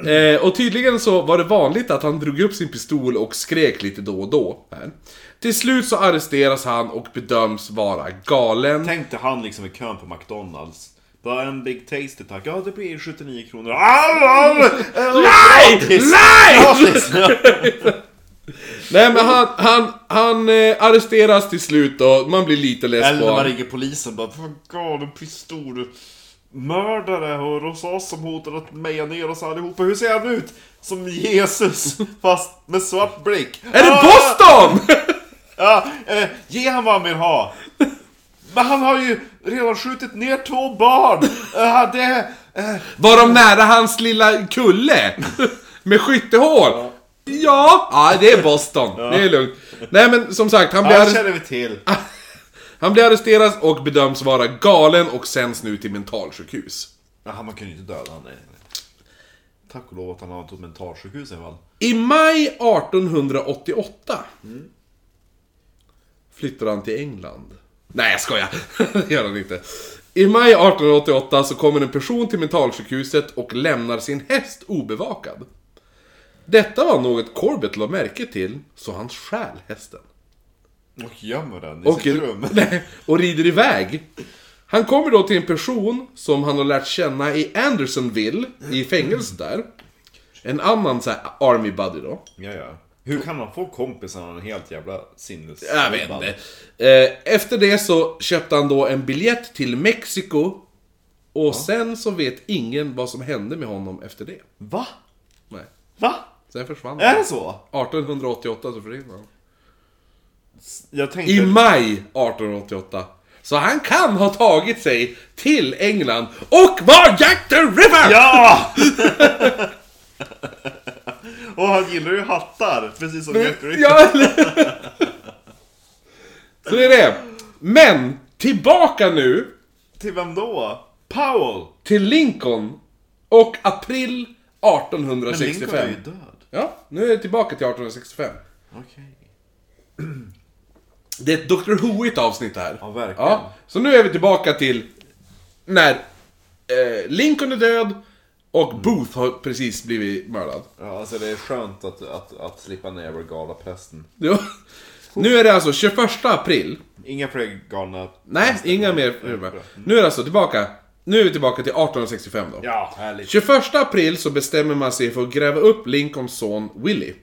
Eh, och tydligen så var det vanligt att han drog upp sin pistol och skrek lite då och då. Här. Till slut så arresteras han och bedöms vara galen. Tänk dig han liksom i kön på McDonalds. Bara en Big Tasty tack. Ja, det blir 79 kronor. Nej! Nej! Nej! Nej men han, han, han eh, arresteras till slut och man blir lite less Eller på när man honom. ringer polisen bara Vad galen pistol. Mördare och Rosas som hotade att meja ner oss allihopa. Hur ser han ut? Som Jesus [LAUGHS] fast med svart blick. Är det Ah! Boston? [LAUGHS] Ja, eh, ge han vad han vill ha. Men han har ju redan skjutit ner två barn. [LAUGHS] Uh, det... eh, Var de nära hans lilla kulle? Med skyttehål? Ja, ja det är Boston. Det är lugnt. Nej men som sagt, han blir, Ja, det känner vi till. Han blir arresterad och bedöms vara galen och sänds nu till mentalsjukhus. Jaha, man kunde ju inte döda honom. Tack och lov att han har ett mentalsjukhus i alla fall. I maj 1888 flyttar han till England. Nej, jag skojar. [LAUGHS] Det gör han inte. I maj 1888 så kommer en person till mentalsjukhuset och lämnar sin häst obevakad. Detta var något Corbett la märke till, så han stjäl hästen. Och gömmer den i Och, sitt rum. [LAUGHS] nej, och rider iväg. Han kommer då till en person som han har lärt känna i Andersonville, i fängelset där. En annan så här army buddy då. Ja, ja. Hur kan man få kompisar när han är helt jävla sinnes... Jag vet inte. Eh, Efter det så köpte han då en biljett till Mexiko. Och sen så vet ingen vad som hände med honom efter det. Va? Nej. Va? Sen försvann Är han. det så? 1888 så försvinner han. Jag tänkte... I maj 1888. Så han kan ha tagit sig till England och var Jack the Ripper! Ja! [LAUGHS] [LAUGHS] och han gillar ju hattar, precis som Jack the Ripper. Ja, eller- [LAUGHS] Så det är det. Men, tillbaka nu Till vem då? Powell! till Lincoln och april Men Lincoln är 1865. ju död. Ja, nu är det tillbaka till 1865. Okej. [CLEARS THROAT] [CLEARS THROAT] Det är ett Dr. Who-igt avsnitt det här. Ja, verkligen. Ja, så nu är vi tillbaka till när eh, Lincoln är död och Booth har precis blivit mördad. Ja, alltså det är skönt att, att, att slippa ner galapesten. Ja. Nu är det alltså 21 april. Inga fler galna... Nej, inga mer. Nu är det alltså tillbaka. Nu är vi tillbaka till 1865 då. Ja, härligt. 21 april så bestämmer man sig för att gräva upp Lincolns son Willie.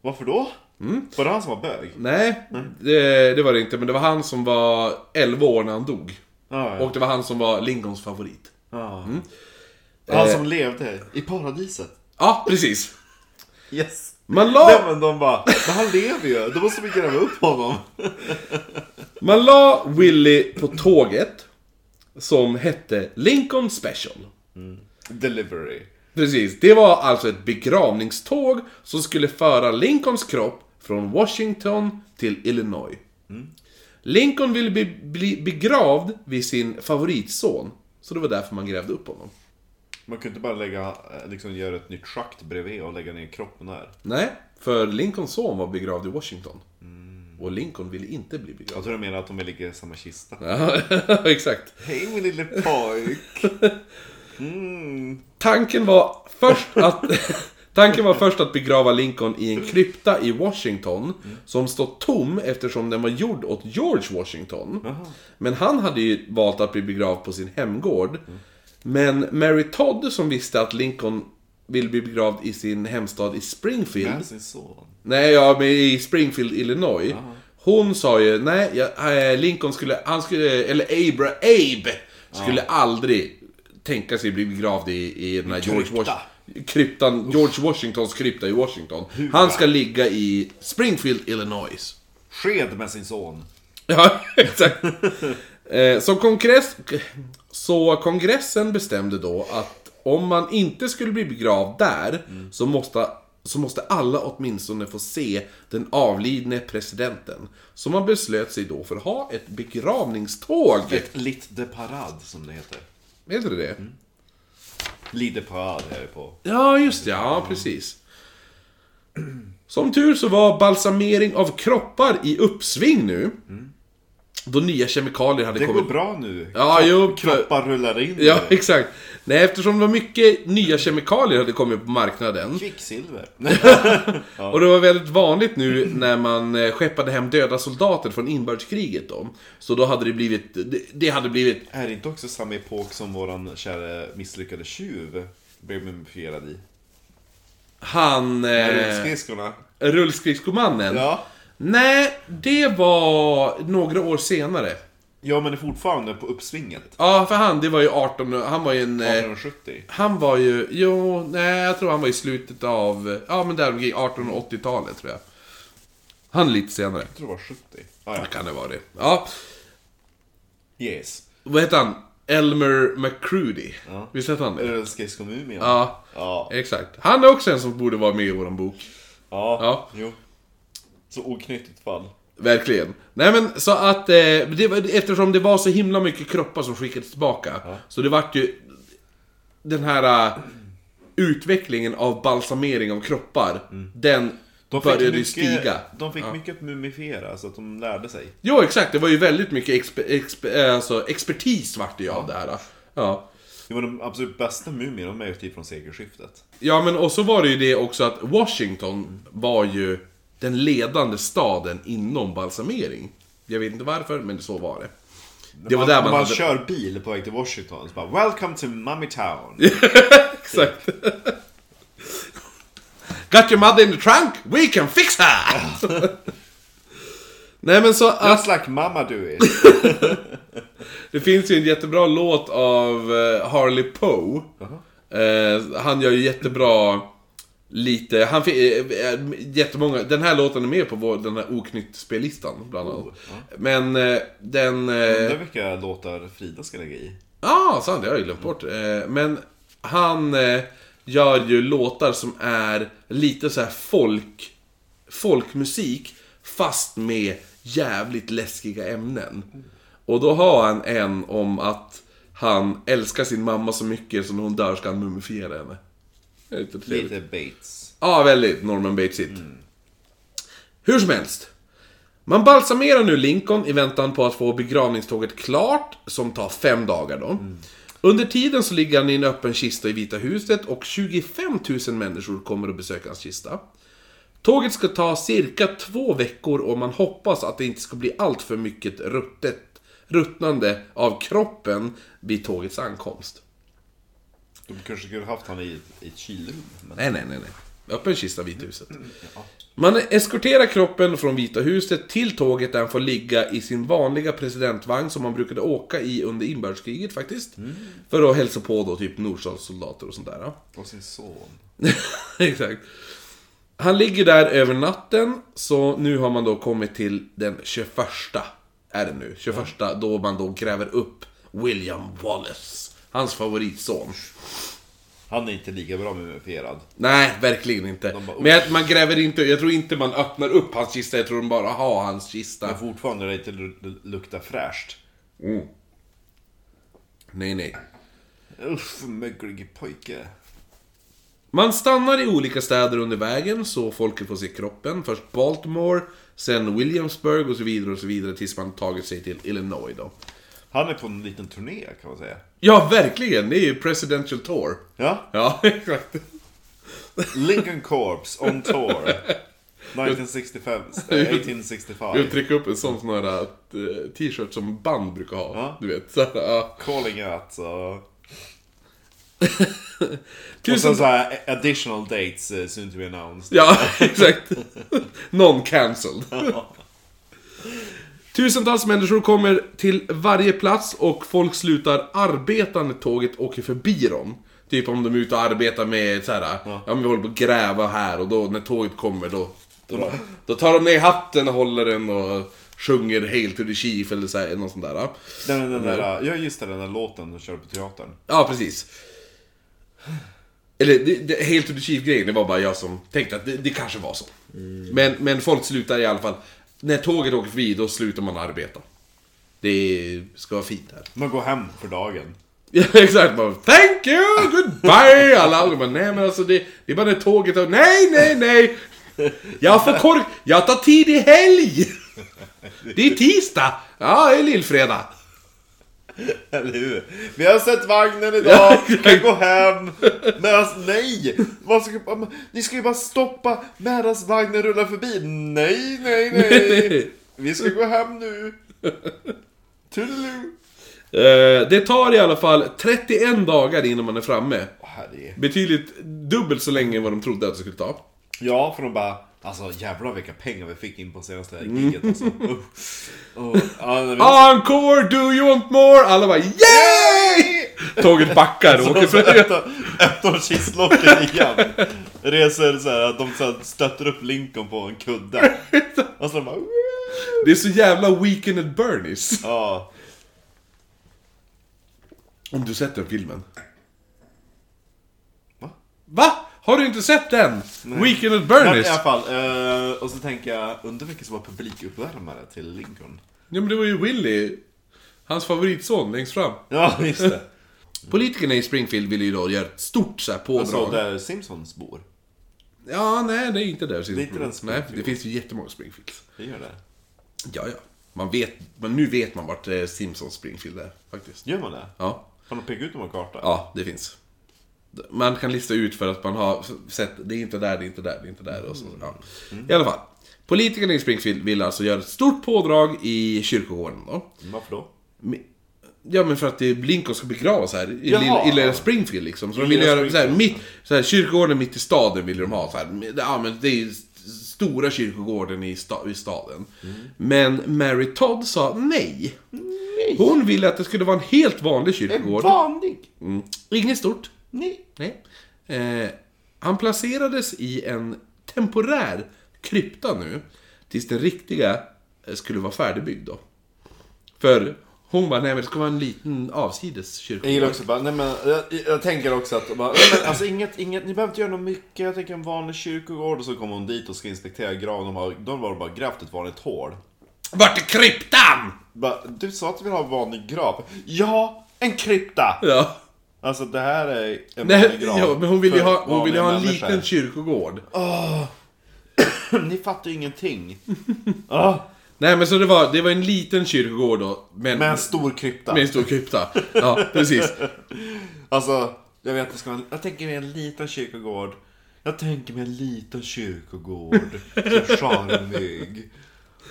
Varför då? Mm. Var det han som var bög? Nej, det, det var det inte. Men det var han som var 11 år när han dog. Ja, ja. Och det var han som var Lincolns favorit. ja. Mm. Han Eh. som levde i paradiset. Ja, precis. Yes. Man la, Nej men de bara, men han lever ju, då måste vi gräva upp honom. [LAUGHS] man la Willie på tåget. Som hette Lincoln Special. Delivery. Precis, det var alltså ett begravningståg som skulle föra Lincolns kropp från Washington till Illinois. Lincoln ville bli, bli begravd vid sin favoritson. Så det var därför man grävde upp honom. Man kunde inte bara lägga, eh, liksom göra ett nytt schakt bredvid och lägga ner kroppen där. Nej, för Lincolns son var begravd i Washington. Och Lincoln ville inte bli begravd. Jag tror du menar att de ligga i samma kista. Ja, [LAUGHS] exakt. Hej min lille pojk. [LAUGHS] Mm. Tanken var först att... [LAUGHS] Tanken var först att begrava Lincoln i en krypta i Washington, som stått tom eftersom den var gjord åt George Washington. Men han hade ju valt att bli begravd på sin hemgård. Men Mary Todd, som visste att Lincoln vill bli begravd i sin hemstad i Springfield, Med sin son. Nej, ja, men i Springfield, Illinois. Hon sa ju, nej, eh, Lincoln skulle, han skulle, eller Abra, Abe, skulle aldrig tänka sig bli begravd i, i den här George. Washington. Kryptan, George Washingtons krypta i Washington. Han ska ligga i Springfield, Illinois. Sked med sin son. Ja, [LAUGHS] exakt. Eh, så, kongress, så kongressen bestämde då att om man inte skulle bli begravd där, så, måste, så måste alla åtminstone få se den avlidne presidenten. Så man beslöt sig då för att ha ett begravningståg. Ett lit de parade som det heter. Vet du det? Lit de parade är det på. Ja, just det. Ja, precis. Som tur så var balsamering av kroppar i uppsving nu. Då nya kemikalier hade Det kommit. går bra nu. Ja, jo, för- Kroppar rullar in. Ja, exakt. Nej, eftersom det var mycket nya kemikalier hade kommit på marknaden. Kvicksilver. [LAUGHS] Och det var väldigt vanligt nu när man eh, skeppade hem döda soldater från inbördeskriget då. Så då hade det blivit, det, det hade blivit, är det inte också samma epok som våran kära misslyckade tjuv blev mumifierad i? han... Eh, Rullskridskorna. rullskridskomannen. Ja. Nej, det var några år senare. Ja, men det är fortfarande på uppsvinget. Ja, för han, det var ju 18, han var ju en... Eh, 1870. han var ju, jo, nej jag tror han var i slutet av, ja men där omkring 1880-talet tror jag. Han är lite senare. Jag tror det var 70. Ah, Ja, kan det vara det. Ja, Yes. vad heter han? Elmer McCrudy. Ja. Visst hette han det? Rullskridskomumien. Ja, Ja. exakt. Han är också en som borde vara med i våran bok. Ja. Ja. Jo. Så oknyttigt fall. Verkligen. Nej men så att, eh, det, var- eftersom det var så himla mycket kroppar som skickades tillbaka. Så det vart ju den här eh, utvecklingen av balsamering av kroppar. Den började ju stiga. de fick mycket att mumifiera, så att de lärde sig. Jo exakt, det var ju väldigt mycket exper, exper, eh, alltså, expertis vart det ju av det här. Ja. Det var de absolut bästa mumierna, de är ju typ från sekelskiftet. Ja men och så var det ju det också att Washington var ju den ledande staden inom balsamering. Jag vet inte varför, men så var det. Det var man, där man, man hade... kör bil på väg till Washington, så bara 'Welcome to Mummy Town' [LAUGHS] Exakt. Got your mother in the trunk? We can fix her! [LAUGHS] Nej men så att... Just like mamma do it. [LAUGHS] Det finns ju en jättebra låt av eh, Harley Poe. Eh, han gör ju jättebra lite, han fick, eh, eh, jättemånga, den här låten är med på vår, den här Oknytt-spellistan bland annat. Men eh, den... Eh, Undrar vilka låtar Frida ska lägga i. Ja, ah, sant. Det har jag glömt bort. Eh, Men han gör ju låtar som är lite så här folk... Folkmusik, fast med jävligt läskiga ämnen. Och då har han en om att han älskar sin mamma så mycket så när hon dör ska han mumifiera henne. Lite trevligt. Lite Bates. Ja, väldigt Norman Batesigt. Hur som helst. Man balsamerar nu Lincoln i väntan på att få begravningståget klart, som tar fem dagar då. Under tiden så ligger han i en öppen kista i Vita huset och 25 000 människor kommer att besöka hans kista. Tåget ska ta cirka två veckor och man hoppas att det inte ska bli allt för mycket ruttet, ruttnande av kroppen vid tågets ankomst. De kanske skulle haft han i, ett- kylrum. Men... Nej, nej, nej, nej. Öppen kista, Vita huset. Man eskorterar kroppen från Vita huset till tåget där han får ligga i sin vanliga presidentvagn som man brukade åka i under inbördeskriget faktiskt. För att hälsa på då typ nordstatssoldater och sånt där. ja. Och sin son. [LAUGHS] Exakt. Han ligger där över natten, så nu har man då kommit till den 21 är det nu. 21 då man då gräver upp William Wallace. Hans favoritson. Han är inte lika bra mumifierad. Nej, verkligen inte. Bara, Men att man gräver inte, jag tror inte man öppnar upp hans kista, jag tror de bara har hans kista. Men fortfarande det inte lu- luktar fräscht. Nej, nej. Uff, möglig pojke. Man stannar i olika städer under vägen så folket får se kroppen. Först Baltimore, sen Williamsburg och så vidare och så vidare tills man tagit sig till Illinois då. Han är på en liten turné kan man säga. Ja, verkligen! Det är ju Presidential Tour. Ja, Ja, [LAUGHS] exakt. Lincoln Corps on tour. 1965, eh, 1865. [LAUGHS] Jag trycker upp en sån sån här eh, t-shirt som band brukar ha. Ja. Du vet. Så här, ja. Calling out och... [LAUGHS] Och sen så här additional dates eh, soon to be announced. Ja, exakt. Non-cancelled. Tusentals människor kommer till varje plats och folk slutar arbeta när tåget åker förbi dem. Typ om de är ute och arbetar med så här, ja. men vi håller på att gräva här och då när tåget kommer då, då, då tar de ner hatten och håller den och sjunger Hail to the Chief eller så här, något sånt där. Den, den där, ja just det, den där låten de kör på teatern. Ja, precis. Eller, det, det, Hail to the Chief-grejen, det var bara jag som tänkte att det, det kanske var så. Men, men folk slutar i alla fall. När tåget åker förbi, då slutar man arbeta. Det ska vara fint här. Man går hem för dagen. [LAUGHS] Ja, exakt. Bara, Thank you, goodbye! [LAUGHS] Alla andra bara, nej men alltså det, det är bara när tåget och nej, nej, nej! Jag får kork, jag tar tid i helg! [LAUGHS] Det är tisdag! Ja, det är lillfredag. [LAUGHS] Eller hur? Vi har sett vagnen idag, vi kan gå hem. Men alltså, nej! Vad ska, ni ska ju bara stoppa medan vagnen rullar förbi. Nej, nej, nej! Vi ska gå hem nu. Toodaloo. Eh, det tar i alla fall 31 dagar innan man är framme. Herre. Betydligt dubbelt så länge vad de trodde att det skulle ta. Ja, för de bara... Alltså jävlar vilka pengar vi fick in på senaste giget alltså. Uh. Och, vi- Encore, do you want more? Alla bara yay! Tåget backar och åker fram. öppnar- kistlocket igen. Reser så här, att de så här stöter upp Lincoln på en kudde. [LAUGHS] Och så de bara... Det är så jävla Weekend at Bernies. Ja. Om du sett den filmen. Va? Va? Har du inte sett den? Weekend at Men i Bernies? alla fall, eh, och så tänker jag, undrar vilka som var publikuppvärmare till Lincoln? Ja men det var ju Willy. Hans favoritson längst fram. [LAUGHS] Ja, just det. [LAUGHS] Politikerna i Springfield ville ju då göra ett stort så här pådrag. Alltså där Simpsons bor. Ja, nej det är inte där. är inte den Nej, det finns ju jättemånga Springfields. Det gör det. Ja, ja. Man vet, men nu vet man vart eh, Simpsons Springfield är, faktiskt. Gör man det? Ja. Har de pekat ut någon karta? Ja, det finns. Man kan lista ut för att man har sett, det är inte där, det är inte där, det är inte där och så. Ja. I alla fall. Politikerna i Springfield vill alltså göra ett stort pådrag i kyrkogården då. Mm, Varför då? Ja men för att det- Lincoln ska begravas här i, Jaha. lilla, i lilla Springfield liksom. Så de vill göra så här, mitt, så här, kyrkogården mitt i staden vill de ha så här. Ja men det är ju stora kyrkogården i, sta, i staden. Men Mary Todd sa nej. Hon ville att det skulle vara en helt vanlig kyrkogård. Vanlig! Mm. Inget stort. Nej. Nej. Eh, han placerades i en temporär krypta nu. Tills den riktiga eh, skulle vara färdigbyggd då. För hon bara, nej men det ska vara en liten avsides Jag gillar också bara, nej men jag, jag tänker också att, bara, nej, men, alltså inget, inget, ni behöver inte göra något mycket. Jag tänker en vanlig kyrkogård och så kommer hon dit och ska inspektera graven. De har, bara grävt ett vanligt hål. Vart är kryptan? Bara, du sa att du vill ha en vanlig grav. Ja, en krypta! Ja. Alltså det här är en Nej, grav. ja, men hon ville ju för ha, hon vanliga ha en människor. liten kyrkogård. [COUGHS] Ni fattar ju ingenting. [LAUGHS] Ah, Nej men så det var, det var en liten kyrkogård då. Men, med en stor krypta. med en stor krypta. Ja, precis. [LAUGHS] Alltså, jag vet, det ska vara jag tänker mig en liten kyrkogård. Jag tänker mig en liten kyrkogård. Så [LAUGHS] charmig.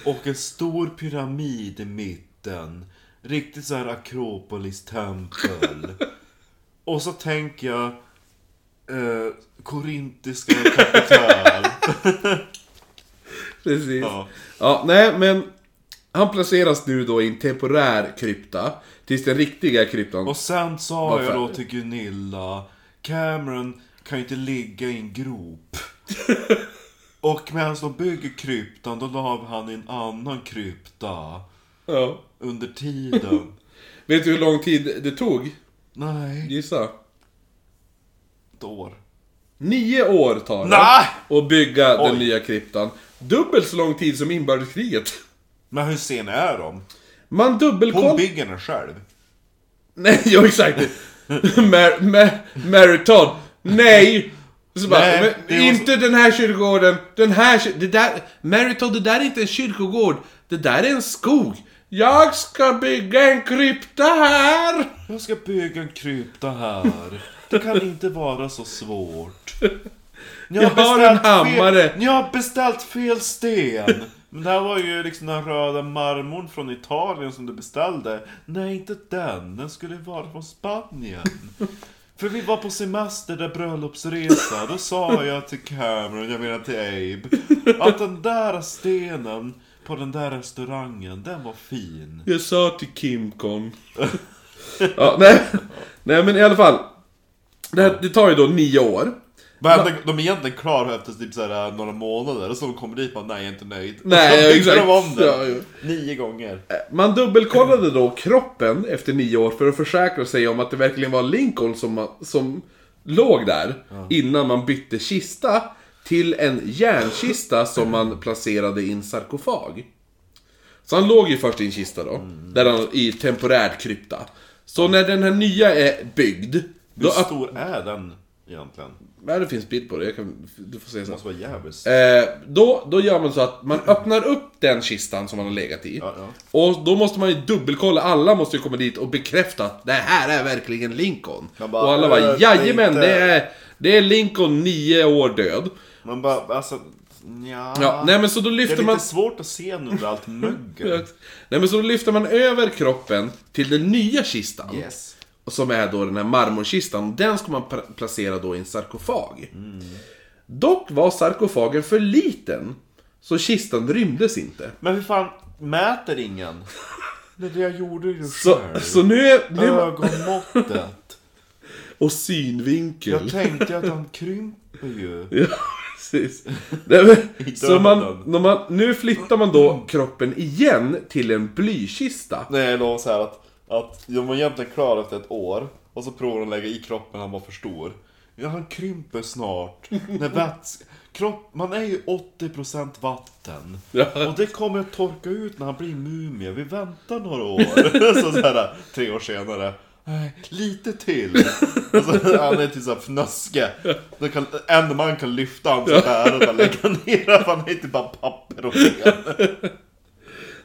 Och en stor pyramid i mitten. Riktigt så här Akropolis-tempel. Och så tänker jag... Eh, korintiska kapital. [LAUGHS] Precis. Ja. Ja, nej men han placeras nu då i en temporär krypta. Tills den riktiga kryptan... Och sen sa jag då till Gunilla, Cameron kan ju inte ligga i en grop. [LAUGHS] Och medan de bygger kryptan, då la han i en annan krypta. Ja. Under tiden. [LAUGHS] Vet du hur lång tid det tog? Nej, Gissa. ett år. Nio år tar det Nej! att bygga den Oj. nya kryptan. Dubbelt så lång tid som inbördeskriget. Men hur sen är de? Man Hon bygger den själv. Nej, [LAUGHS] ja exakt. Mar Mar Mary Todd. Nej! Så bara, Nej, men, det var inte den här kyrkogården. Den här kyr- det där, Mary Todd, det där är inte en kyrkogård. Det där är en skog. Jag ska bygga en krypta här! Jag ska bygga en krypta här. Det kan inte vara så svårt. Ni Jag har beställt en hammare. Fel, ni har beställt fel sten. Men det här var ju liksom den röda marmorn från Italien som du beställde. Nej, inte den. Den skulle vara från Spanien. För vi var på semester där bröllopsresa. Då sa jag till Cameron, jag menar till Abe, att den där stenen på den där restaurangen, den var fin. Jag sa till Kim kom. ja, nej, nej men i alla fall. Det, här, det tar ju då nio år. Men de, de är egentligen klara efter typ såhär, några månader och så de kommer dit och bara nej jag är inte nöjd. Nej, och så ja, bygger exakt. de om den. Ja, ja. Nio gånger. Man dubbelkollade då kroppen efter nio år för att försäkra sig om att det verkligen var Lincoln som, som låg där. Innan man bytte kista till en järnkista som man placerade i en sarkofag. Så han låg ju först i en kista då, där han, i temporär krypta. Så när den här nya är byggd, Hur då stor är den egentligen? Ja, det finns bild på det, jag kan, du får se Det sen. måste vara jävligt. Eh, då, då gör man så att man [CLEARS THROAT] öppnar upp den kistan som man har legat i. Ja, ja. Och då måste man ju dubbelkolla, alla måste ju komma dit och bekräfta att det här är verkligen Lincoln. Bara, och alla bara "Äh, jajamän, inte-" det är, det är Lincoln nio år död. Man bara, alltså, ja. Ja, nej men så då Det är lyfter lite man... svårt att se under allt mögel. [LAUGHS] Nej men så då lyfter man över kroppen till den nya kistan. Yes. Som är då den här marmorkistan. Den ska man pla- placera då i en sarkofag. Dock var sarkofagen för liten. Så kistan rymdes inte. Men hur fan, mäter ingen? Det är det jag gjorde ju Så, själv. så nu är... Nu man, Ögonmåttet. och synvinkel. Jag tänkte att han krymper ju. Precis. Nej, men, [LAUGHS] I så man, när man, nu flyttar man då kroppen igen till en blykista. Nej, var så här att, att de var egentligen klara efter ett år. Och så provar de att lägga i kroppen, han var för stor. Ja, han krymper snart. När väts... Kropp, man är ju 80% vatten. Ja. Och det kommer att torka ut när han blir mumie. Vi väntar några år. [LAUGHS] så, så här, tre år senare. Lite till. Och så, han är till såhär fnöske. Kan, en man kan lyfta honom så här och bara lägga ner. Han är inte bara papper och ben.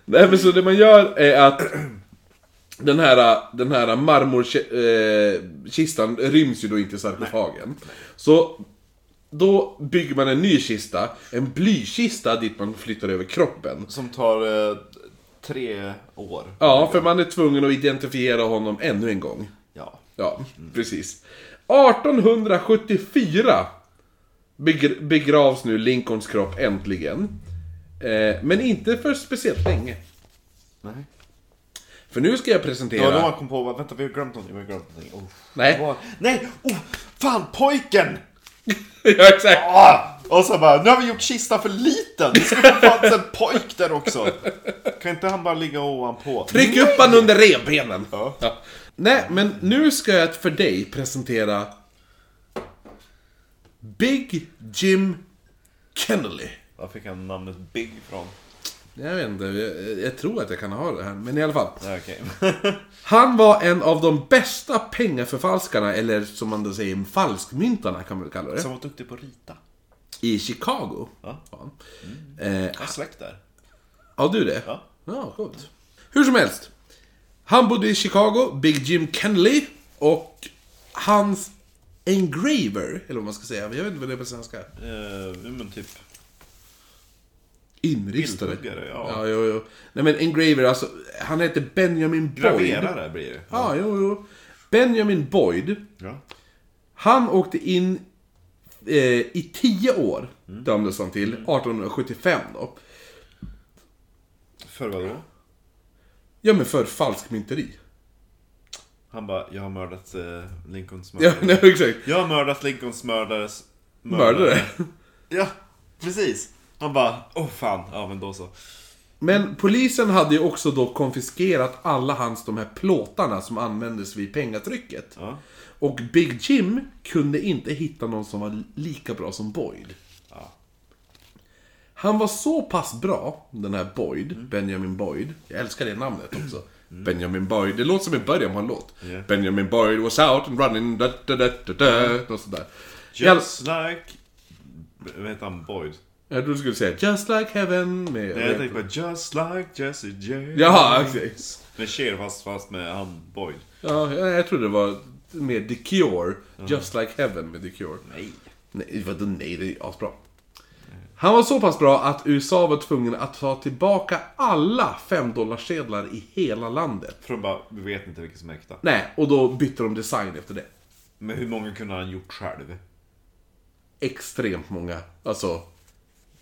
Nej men så det man gör är att den här, den här marmorkistan ryms ju då inte i sarkofagen. Så då bygger man en ny kista, en blykista dit man flyttar över kroppen. Som tar eh, tre år. Ja, för man är tvungen att identifiera honom ännu en gång. Ja. Ja, precis. 1874 begr- begravs nu Lincolns kropp äntligen. Eh, men inte för speciellt länge. Nej. För nu ska jag Det presentera... var då han kom på, vänta vi har glömt någonting, vi har glömt någonting. Oh. Nej. Vad- Nej! Oh, fan pojken! [LAUGHS] ja, exakt. Ah! Och så bara, nu har vi gjort kistan för liten! Det ska fanns en pojk där också! Kan inte han bara ligga ovanpå? Tryck upp han under revbenen. Ja. Nej, men nu ska jag för dig presentera Big Jim Kennedy. Var fick han namnet Big ifrån? Jag vet inte, jag, jag tror att jag kan ha det här, men i alla fall. Okej. [LAUGHS] Han var en av de bästa pengaförfalskarna, eller som man då säger, falskmyntarna kan man väl kalla det. Som var duktig på att rita. I Chicago. Ja. Ja. Eh, Jag har släkt där. ja, du det? Ja. Ja, coolt. Hur som helst. Han bodde i Chicago, Big Jim Kennedy, och hans engraver, eller vad man ska säga, jag vet inte vad det är på svenska. Eh, men typ... Bildhuggare, ja. ja jo, jo. Nej men engraver, alltså, han heter Benjamin Boyd. Graverare blir det. Ja, jo, jo. Benjamin Boyd, Ja. han åkte in eh, i 10 år, dömdes han till, 1875 då. För vad då? Ja men för falskmynteri. Han bara, jag har mördat eh, Lincolns Ja, mördare. [LAUGHS] nej, exakt. Jag har mördat Lincolns mördares Mördare. Ja, precis. Han bara, åh oh, fan, ja men då så. Men polisen hade ju också då konfiskerat alla hans de här plåtarna som användes vid pengatrycket. Ja. Och Big Jim kunde inte hitta någon som var lika bra som Boyd. Ja. Han var så pass bra, den här Boyd, Benjamin Boyd. Jag älskar det namnet också. Benjamin Boyd, det låter som i början på en låt. Ja. Benjamin Boyd was out and running, da da da da da, något sånt där. Just like... Vad heter han? Boyd? Jag trodde du skulle säga Just like heaven med... Nej, jag tänkte på Just like Jesse James. Jaha, okej. Med Cher fast, fast med han Boyd. Ja, jag, jag trodde det var med The Cure. Just like heaven med The Cure. Nej. Nej, vadå nej? Det är asbra. Han var så pass bra att USA var tvungen att ta tillbaka alla 5 sedlar i hela landet. För de bara, vi vet inte vilket som är äkta. Nej, och då bytte de design efter det. Men hur många kunde han gjort själv? Extremt många. Alltså,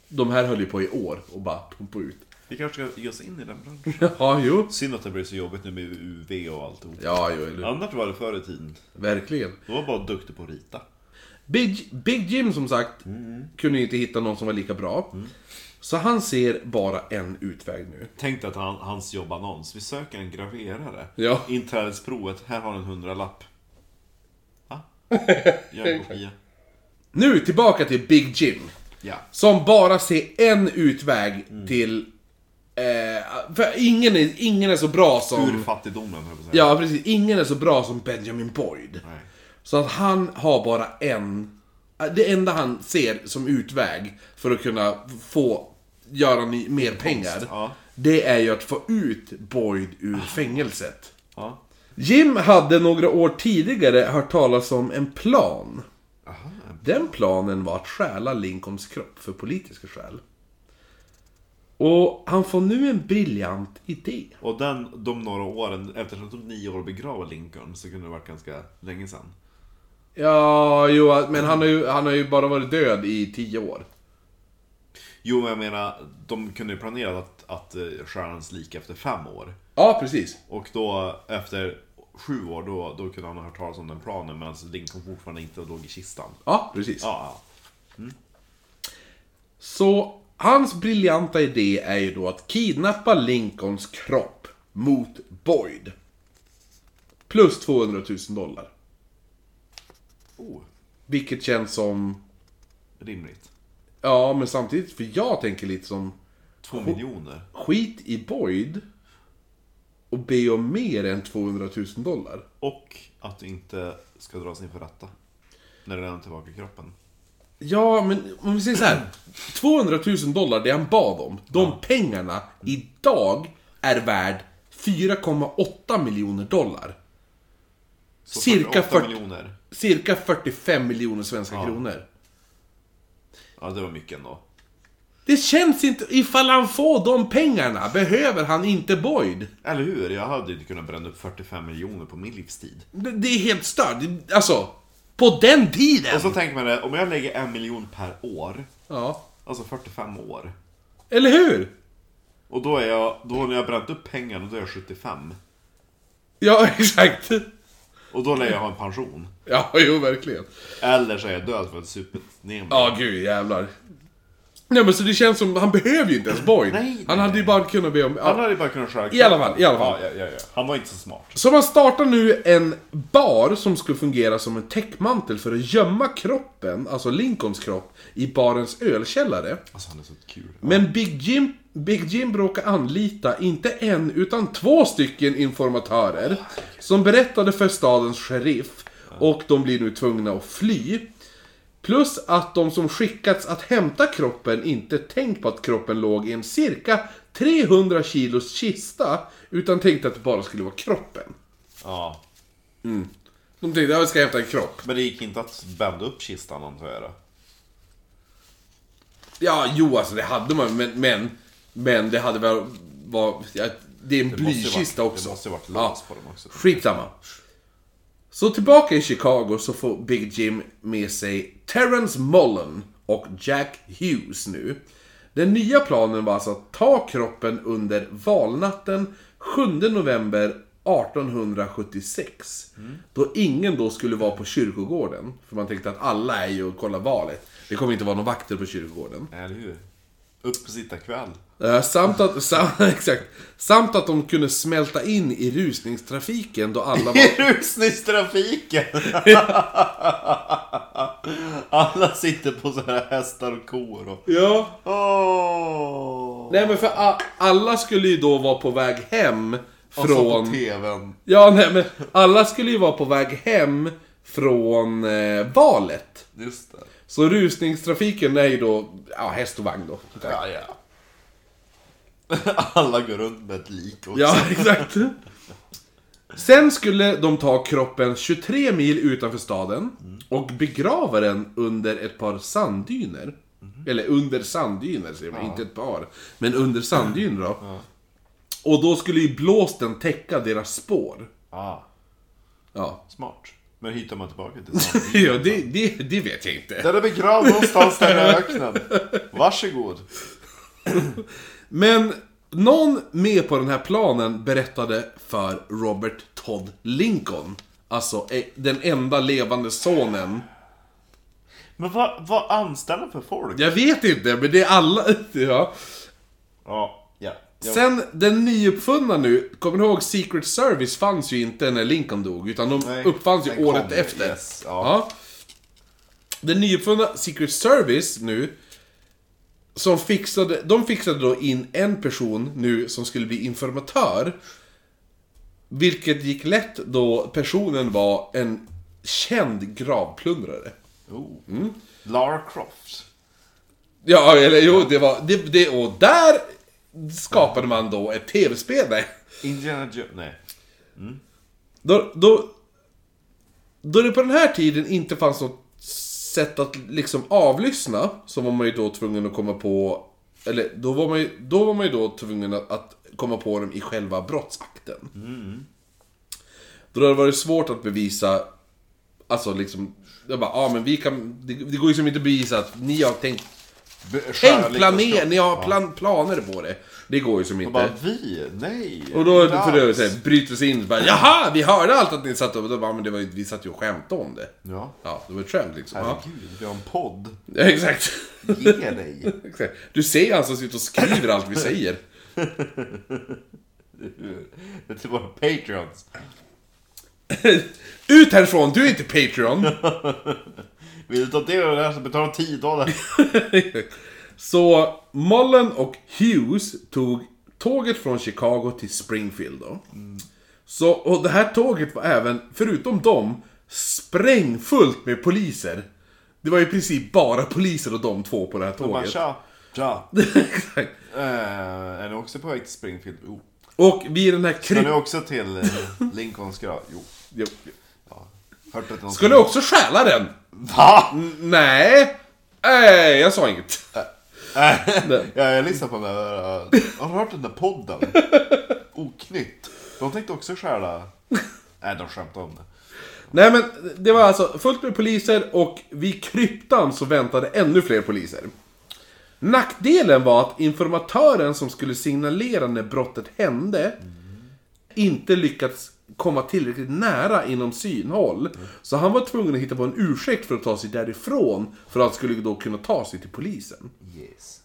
de här höll ju på i år och bara pumpa ut. Vi kanske ska ge oss in i den branschen. [LAUGHS] Ja, jo. Synd att det blir så jobbigt nu med UV och allt. Ja, jo, eller? Annars var det förr i tiden. Verkligen. Då var bara duktig på att rita. Big, Big Jim som sagt, kunde ju inte hitta någon som var lika bra. Så han ser bara en utväg nu. Tänk dig att han, hans jobbannons. Vi söker en graverare. Ja. Inträdesprovet. Här har du en hundralapp. Va? [LAUGHS] Gör en kopia. Nu tillbaka till Big Jim. Ja. Som bara ser en utväg till... Eh, för ingen är, ingen är så bra som... Ur fattigdomen, höll jag på att säga. Ja, precis. Ingen är så bra som Benjamin Boyd. Nej. Så att han har bara en... Det enda han ser som utväg för att kunna få göra ny, mer pengar. ja. Det är ju att få ut Boyd ur fängelset. Ja. Jim hade några år tidigare hört talas om en plan. Aha. Den planen var att stjäla Lincolns kropp för politiska skäl. Och han får nu en briljant idé. Och den, de några åren, eftersom det tog nio år att begrava Lincoln, så kunde det varit ganska länge sedan. Ja, jo, men han har ju, han har ju bara varit död i tio år. Jo, men jag menar, de kunde ju planera att, att eh, stjäla hans lik efter fem år. Ja, precis. Och då, efter sju år, då, då kunde han ha hört talas om den planen, medan Lincoln fortfarande inte låg i kistan. Ja, precis. Ja, Så hans briljanta idé är ju då att kidnappa Lincolns kropp mot Boyd. Plus 200 000 dollar. oh, Vilket känns som... rimligt. Ja, men samtidigt, för jag tänker lite som... Två miljoner. Skit i Boyd. Och be om mer än 200 000 dollar. Och att du inte ska dras inför rätta. När du lämnar tillbaka kroppen. Ja, men om vi säger så här. 200 000 dollar, det han bad om. De pengarna idag är värd 4,8 miljoner dollar. Så Cirka 48 40 miljoner. Cirka 45 miljoner svenska Ja. kronor. Ja, det var mycket ändå. Det känns inte... Ifall han får de pengarna behöver han inte Boyd. Eller hur? Jag hade inte kunnat bränna upp 45 miljoner på min livstid. Det, det är helt stört. Det- Alltså... På den tiden! Och så tänker man det, om jag lägger en miljon per år, Ja. alltså 45 år. Eller hur? Och då är jag, då när jag bränt upp pengarna, då är jag 75. Ja, [LAUGHS] exakt. Och då lär jag ha en pension. Ja, jo, verkligen. Eller så är jag död för ett supet ner mig. Ja, gud jävlar. Nej men så det känns som, han behöver ju inte ens Boyd. Nej, nej, han hade ju bara kunnat be om... Han Ja. hade ju bara kunnat köra I alla fall, i alla fall. Ja, ja, ja, ja. Han var inte så smart. Så man startar nu en bar som skulle fungera som en täckmantel för att gömma kroppen, alltså Lincolns kropp, i barens ölkällare. Alltså han är så kul. Men Big Jim, Big Jim bråkade anlita inte en, utan två stycken informatörer. Som berättade för stadens sheriff. Och de blir nu tvungna att fly. Plus att de som skickats att hämta kroppen inte tänkt på att kroppen låg i en cirka 300 kilos kista. Utan tänkte att det bara skulle vara kroppen. Ja. De tänkte att jag ska hämta en kropp. Men det gick inte att bända upp kistan antar jag då? Ja, jo alltså det hade man, men, men, men det hade väl var, ja, det är en blykista också. Det måste ju varit Ja. lös på dem också. Skitsamma. Så tillbaka i Chicago så får Big Jim med sig Terrence Mullen och Jack Hughes nu. Den nya planen var alltså att ta kroppen under valnatten 7 november 1876. Då ingen då skulle vara på kyrkogården. För man tänkte att alla är ju och kollar valet. Det kommer inte vara några vakter på kyrkogården. Eller hur? Upp på sitta kväll. Eh, samt, att, sam, [LAUGHS] exakt, samt att de kunde smälta in i rusningstrafiken då alla var... I [LAUGHS] rusningstrafiken! [LAUGHS] Alla sitter på sådana här hästar och kor och... Ja. Åh! Nej men för a- alla skulle ju då vara på väg hem Och så på från... TVn. Ja nej men alla skulle ju vara på väg hem från eh, valet. Just det. Så rusningstrafiken är ju då, ja häst och vagn då. Ja, ja. [LAUGHS] Alla går runt med ett lik också. Ja, [LAUGHS] exakt. Sen skulle de ta kroppen 23 mil utanför staden och begrava den under ett par sanddyner. Eller under sanddyner säger man, inte ett par. Men under sanddyner då. Och då skulle ju blåsten täcka deras spår. Ah, Ja, smart. Men hittar man tillbaka till [LAUGHS] sanden? ja det, det, det vet jag inte. Den är begravd någonstans där i öknen. Varsågod. [CLEARS THROAT] Men någon med på den här planen berättade för Robert Todd Lincoln. Alltså eh, den enda levande sonen. Men vad, vad anställer för folk? Jag vet inte, men det är alla... [LAUGHS] Ja. Ja, ja. ja. Sen den nyuppfunna nu, kommer du ihåg Secret Service fanns ju inte när Lincoln dog, utan de Nej, uppfanns ju året kom, efter. yes, ja. Den nyuppfunna Secret Service nu, som fixade, de fixade då in en person nu som skulle bli informatör. Vilket gick lätt då personen var en känd gravplundrare. Oh. Mm. Lara Croft. Ja, eller jo, det var... Det, det, och där skapade man då ett tv-spel. Nej. Indiana Jones. Nej. Då, då, då det på den här tiden inte fanns något sätt att liksom avlyssna, så var man ju då tvungen att komma på... Eller då var man ju, då var man ju då tvungen att, att komma på dem i själva brottsakten. Då hade det varit svårt att bevisa, alltså liksom... Jag bara, ja men vi kan... Det, det går ju som inte att bevisa att ni har tänkt... Be- skära Tänk skott. ni har plan, planer på det. Det går ju som Och inte. bara, vi? Nej. Och då, för det så här, bryter sig in bara, Jaha, vi hörde allt att ni satt och... Då bara, men det var ju, vi satt ju och skämtade om det. Ja. Ja, det var ett skämt liksom. Herregud, vi har en podd. Ja, exakt. Ge dig. [LAUGHS] exakt. Du ser han som sitter och skriver allt vi säger. Det [LAUGHS] är till våra patreons. [LAUGHS] Ut härifrån, du är inte Patreon! Vill du ta del av det här så betala 10 dollar. Så Mullen och Hughes tog tåget från Chicago till Springfield då. Så, och det här tåget var även, förutom dem, sprängfullt med poliser. Det var i princip bara poliser och de två på det här Och bara, tåget. tja. Tja. [LAUGHS] Exakt. Eh, är ni också på väg till Springfield? Jo. och vid den här Ska ni kryp... också till eh, Lincolns grav? Jo. Jo. Ja. Någon Skulle också stjäla den? Va? N- Nej! Nej, jag sa inget. [LAUGHS] ja, jag lyssnar på den där... Har du hört den där podden? Oknytt. De tänkte också stjäla... Nej, de skämtade om det. Nej men, det var alltså fullt med poliser och vid kryptan så väntade ännu fler poliser. Nackdelen var att informatören som skulle signalera när brottet hände inte lyckats komma tillräckligt nära inom synhåll. Så han var tvungen att hitta på en ursäkt för att ta sig därifrån, för att han skulle då kunna ta sig till polisen. Yes.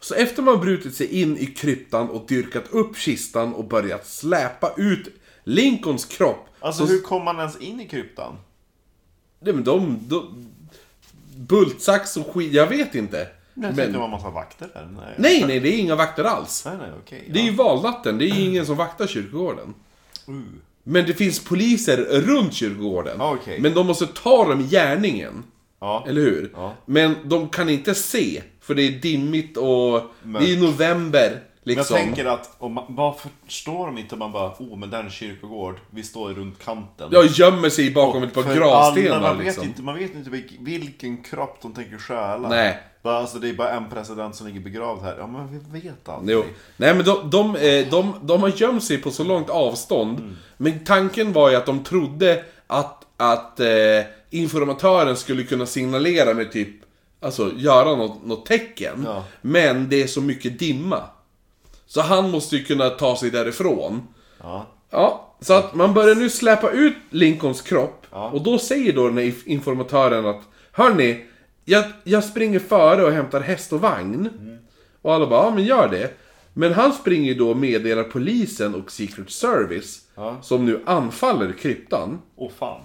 Så efter man brutit sig in i kryptan och dyrkat upp kistan och börjat släpa ut Lincolns kropp. Alltså så, hur kom man ens in i kryptan? Nej men de... de bultsax och skit, jag vet inte. Jag Men, det var en massa vakter där. Nej, nej, nej, det är inga vakter alls. nej, nej okej. Det är ju valnatten, det är ju ingen som vaktar kyrkogården. Uh. Men det finns poliser runt kyrkogården. Ja, okej. Men de måste ta dem i gärningen. ja. Eller hur? Ja. Men de kan inte se, för det är dimmigt och det är november. Men jag Liksom. tänker att, om man, varför förstår de inte om man bara, oh men där är en kyrkogård, vi står runt kanten. Jag gömmer sig bakom ett par gravstenar man, liksom. vet inte, man vet inte vilken, vilken kropp de tänker stjäla. Nej. Bara, alltså, det är bara en president som ligger begravd här. Ja men vi vet aldrig. Jo. Nej men de, de, eh, de, de har gömt sig på så långt avstånd. Mm. Men tanken var ju att de trodde att, att eh, informatören skulle kunna signalera med typ, alltså göra något, något tecken. Ja. Men det är så mycket dimma. Så han måste ju kunna ta sig därifrån. Ja. Ja, så att man börjar nu släppa ut Lincolns kropp. Ja. Och då säger då den här inf- informatören att Hörni, jag, jag springer före och hämtar häst och vagn. Och alla bara, ja men gör det. Men han springer då och meddelar polisen och Secret Service. Ja. Som nu anfaller kryptan. Åh fan.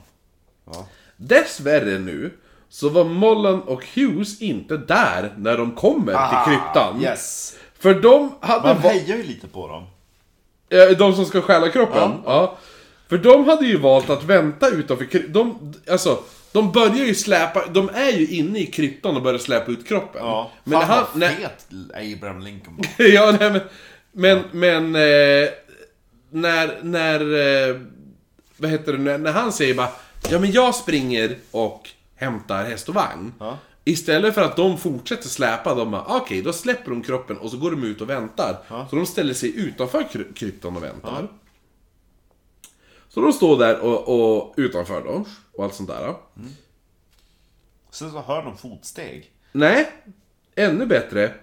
Ja. Dessvärre nu, så var Mollan och Hughes inte där när de kommer till kryptan. Ah, Yes. För de hade Man hejar ju lite på dem. De som ska stjäla kroppen? Ja. Ja. För de hade ju valt att vänta utanför. De, alltså, de börjar ju släpa, de är ju inne i kryptan och börjar släpa ut kroppen. Ja. Men fan när han, vad när, fet Abraham Lincoln var. [LAUGHS] ja, nej, men, men, men eh, när, när, eh, vad heter det, när, när han säger bara, ja men jag springer och hämtar häst och vagn. Ja. Istället för att de fortsätter släpa, de bara, okej, då släpper de kroppen och så går de ut och väntar. Så de ställer sig utanför kry- kryptan och väntar. Så de står där och, och utanför då, och allt sånt där. Sen så hör de fotsteg. Nej, ännu bättre.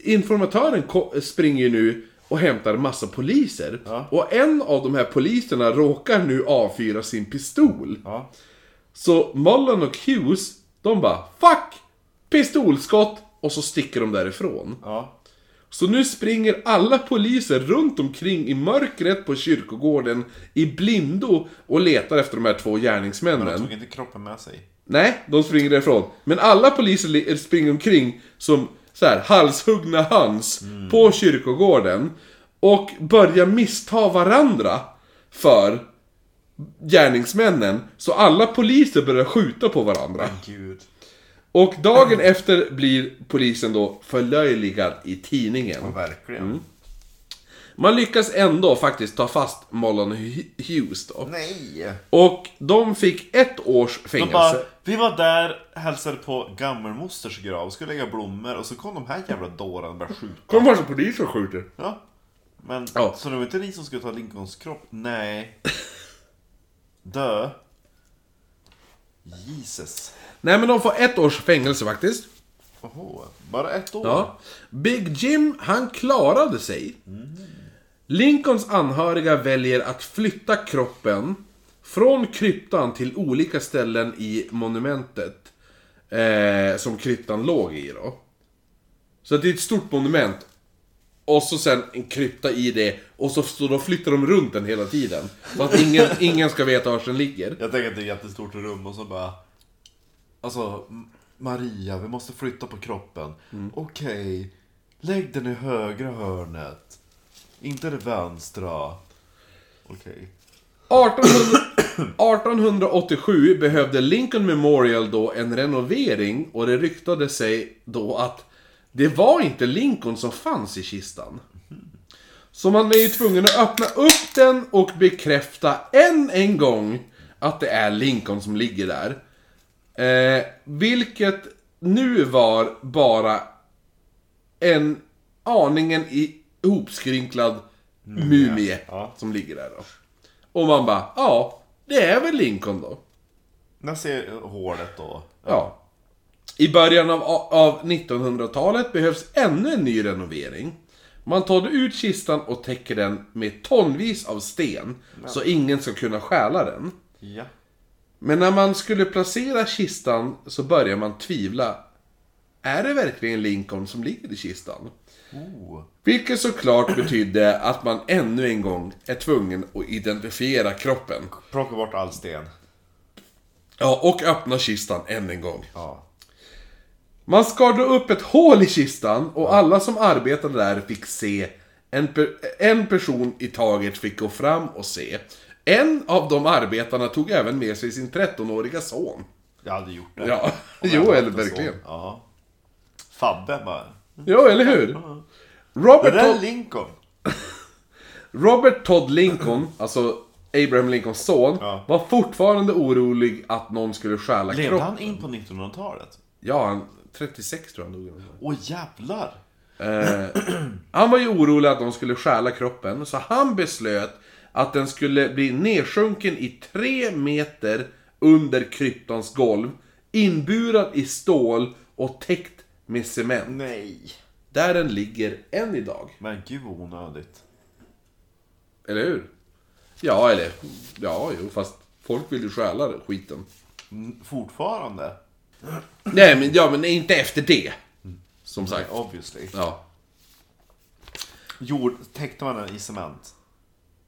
Informatören springer ju nu och hämtar massa poliser. Ja. Och en av de här poliserna råkar nu avfyra sin pistol. Ja. Så Mullen och Hughes, de bara Fuck! Pistolskott! Och så sticker de därifrån. Ja. Så nu springer alla poliser runt omkring i mörkret på kyrkogården i blindo och letar efter de här två Men gärningsmännen. de tog inte kroppen med sig. Nej, de springer därifrån. Men alla poliser li- springer omkring som så här, halshuggna höns på kyrkogården. Och börjar missta varandra för gärningsmännen. Så alla poliser börjar skjuta på varandra. Gud. Och dagen efter blir polisen då förlöjligad i tidningen. Verkligen. Mm. Man lyckas ändå faktiskt ta fast Mollan Hughes då. Nej! Och de fick ett års De fängelse. bara, vi var där, hälsade på gammelmosters grav, skulle lägga blommor och så kom de här jävla dårarna och började skjuta. Kom massa poliser och skjuter. Ja. Men, Ja. så det var inte ni som skulle ta Lincolns kropp? Nej. [LAUGHS] Dö. Jesus. Nej men de får ett års fängelse faktiskt. Oho, bara ett år? Ja. Big Jim, han klarade sig. Lincolns anhöriga väljer att flytta kroppen från kryptan till olika ställen i monumentet. Eh, som kryptan låg i då. Så det är ett stort monument. Och så sen en krypta i det. Och så, så då flyttar de runt den hela tiden. Så att ingen, [LAUGHS] ingen ska veta var den ligger. Jag tänker att det är ett jättestort rum och så bara... Alltså, Maria, vi måste flytta på kroppen. Okej, lägg den i högra hörnet. Inte det vänstra. Okej. 1800, 1887 [COUGHS] behövde Lincoln Memorial då en renovering och det ryktade sig då att det var inte Lincoln som fanns i kistan. Så man är ju tvungen att öppna upp den och bekräfta än en gång att det är Lincoln som ligger där. Eh, vilket nu var bara en aningen i ihopskrynklad mumie ja. som ligger där då. Och man bara, ja, Det är väl Lincoln då? När ser hålet då? Ja. I början av, av 1900-talet behövs ännu en ny renovering. Man tar ut kistan och täcker den med tonvis av sten, så ingen ska kunna stjäla den. Ja. Men när man skulle placera kistan så börjar man tvivla. Är det verkligen Lincoln som ligger i kistan? Oh. Vilket såklart betydde att man ännu en gång är tvungen att identifiera kroppen. Plocka bort all sten. Ja, och öppna kistan än en gång. Ja. Man skar då upp ett hål i kistan och alla som arbetade där fick se. En, per, en person i taget fick gå fram och se. En av de arbetarna tog även med sig sin 13-åriga son. Jag hade gjort det. Ja, [LAUGHS] jo, eller verkligen. Ja. Fabbe bara. Jo, eller hur? Det Robert där är Lincoln. [LAUGHS] Robert Todd Lincoln, alltså Abraham Lincolns son, Ja. var fortfarande orolig att någon skulle stjäla Levde kroppen. han in på 1900-talet? Ja, han, 36 tror jag han dog. Åh jävlar! Eh, [CLEARS THROAT] han var ju orolig att de skulle stjäla kroppen, så han beslöt att den skulle bli nedsjunken i tre meter under kryptans golv, inburad i stål och täckt med cement. Nej. Där den ligger än idag. Men gud vad onödigt. Eller hur? Ja, eller... Ja, jo, fast folk vill ju stjäla skiten. Mm, Fortfarande? Nej, men, ja, men inte efter det. Som sagt. Obviously. Ja. Jord, täckte man den i cement?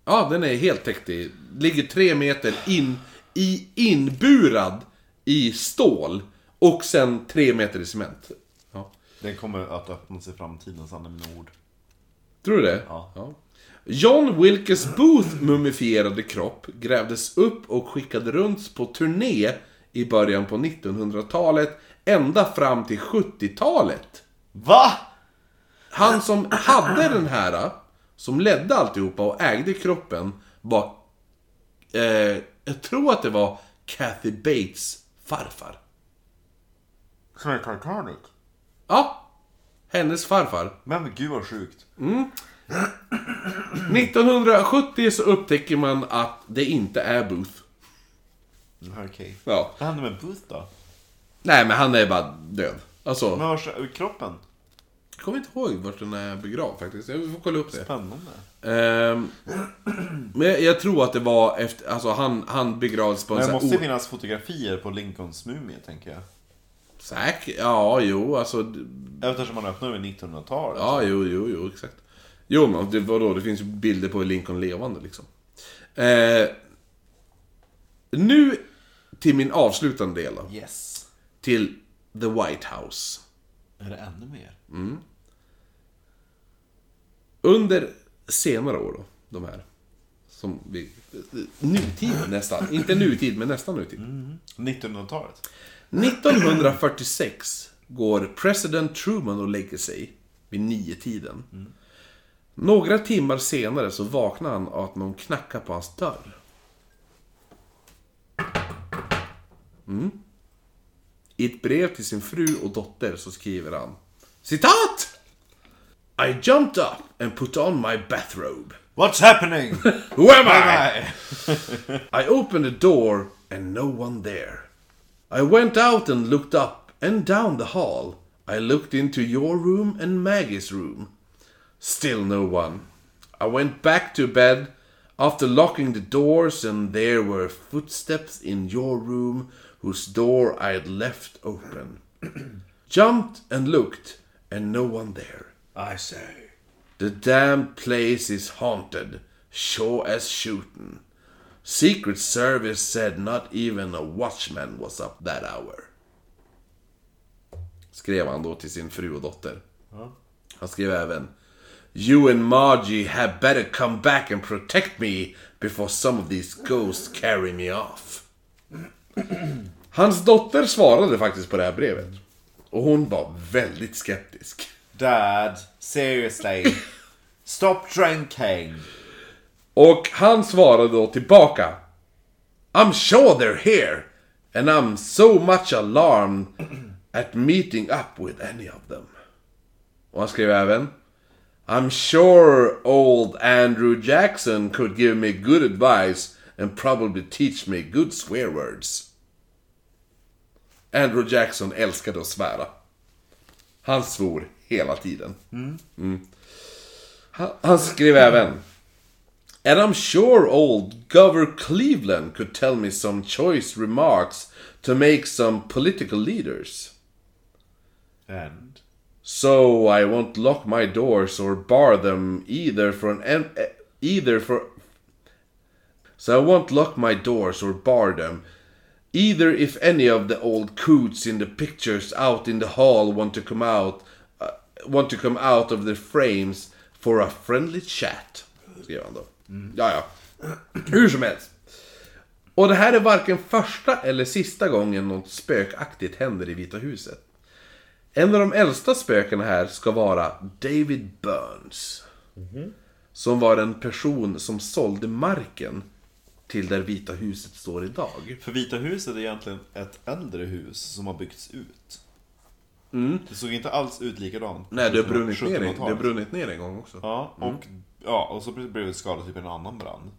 Ja, den är helt täckt i... Ligger tre meter in, i, inburad i stål. Och sen tre meter i cement. Ja. Den kommer att öppnas i framtiden, sanna mina ord. Tror du det? Ja. John Wilkes Booth mumifierade kropp grävdes upp och skickade runt på turné i början på 1900-talet ända fram till 70-talet. Va? Han som hade den här, som ledde alltihopa och ägde kroppen, var... Eh, jag tror att det var Kathy Bates farfar. Som är Titanic? Ja, hennes farfar. Men gud vad sjukt. 1970 så upptäcker man att det inte är Booth. Mm, Okej. Ja. Vad hände med Booth då? Nej, men han är bara död. Alltså, Men vars är kroppen? jag kommer inte ihåg vart den är begravd faktiskt. Jag får kolla upp det. Spännande. Ehm, men jag, jag tror att det var efter, alltså han, han begravdes på en Men det sån måste här... o- finnas fotografier på Lincolns mumie, tänker jag. Säkert, ja, jo, alltså... d- Eftersom man öppnade vid 1900-talet. Ja, jo, jo, jo, exakt. Jo, men det, vadå, det finns ju bilder på Lincoln levande liksom. Eh, nu till min avslutande del då. Yes. Till The White House. Är det ännu mer? Under senare år då, de här. Som vi... Nutid nästan. [LAUGHS] Inte nutid, men nästan nutid. 1900-talet? 1946 går president Truman och lägger sig vid nio tiden. Några timmar senare så vaknar han av att någon knackar på hans dörr. Mm. I ett brev till sin fru och dotter så skriver han Citat! I jumped up and put on my bathrobe. What's happening? [LAUGHS] Who am I? [LAUGHS] I opened the door and no one there. I went out and looked up and down the hall. I looked into your room and Maggie's room. Still no one. I went back to bed after locking the doors and there were footsteps in your room whose door I had left open. Jumped and looked and no one there. I say. The damned place is haunted, sure as shootin'. Secret Service said not even a watchman was up that hour. Skrev han då till sin fru och dotter. Han skrev även You and Margie had better come back and protect me before some of these ghosts carry me off. [CLEARS THROAT] Hans dotter svarade faktiskt på det här brevet. Och hon var väldigt skeptisk. Dad, seriously. Stop drinking. Och han svarade då tillbaka. I'm sure they're here. And I'm so much alarmed at meeting up with any of them. Och han skrev även. I'm sure old Andrew Jackson could give me good advice and probably teach me good swear words. Andrew Jackson älskade att svära. Han svor hela tiden. Mm. Han, han skrev även And I'm sure old Gover Cleveland could tell me some choice remarks to make some political leaders. And? So I won't lock my doors or bar them either for an either for So I won't lock my doors or bar them either if any of the old coots in the pictures out in the hall want to come out uh, want to come out of their frames for a friendly chat. Skrev han då. Ja, ja. Hur som helst. Och det här är varken första eller sista gången något spökaktigt händer i Vita huset. En av de äldsta spökena här ska vara David Burns. Som var en person som sålde marken till där Vita huset står idag. För Vita huset är egentligen ett äldre hus som har byggts ut. Det såg inte alls ut likadant. Mm. Nej, det har brunnit ner, 1700-talet. det har brunnit ner en gång också. Ja, och, ja, och så blev det skadat typ en annan brand.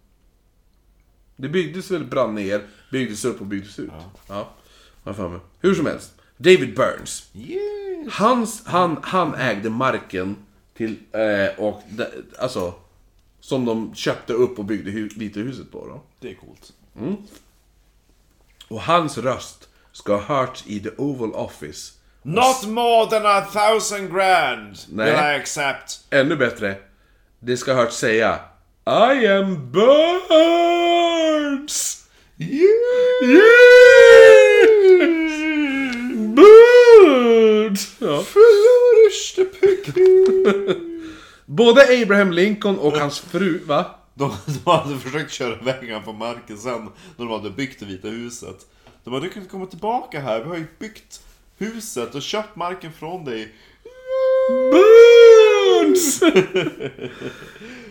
Det byggdes väl, brann ner, byggdes upp och byggdes ut. Ja. jag för mig. Hur som helst. David Burns. Yeah. Hans, han, han ägde marken till, eh, och de, alltså, som de köpte upp och byggde hu, Vita huset på då. Det är coolt. Och hans röst ska ha hörts i The Oval Office. Not more than a thousand grand Nej. will I accept. Ännu bättre, det ska ha hörts säga I am Burns! Yeah! Burns! Ja. [LAUGHS] Både Abraham Lincoln och hans fru, va? De, de hade försökt köra iväg honom på marken sen när de hade byggt det vita huset. De bara, du kan komma tillbaka här, vi har ju byggt huset och köpt marken från dig. Burns!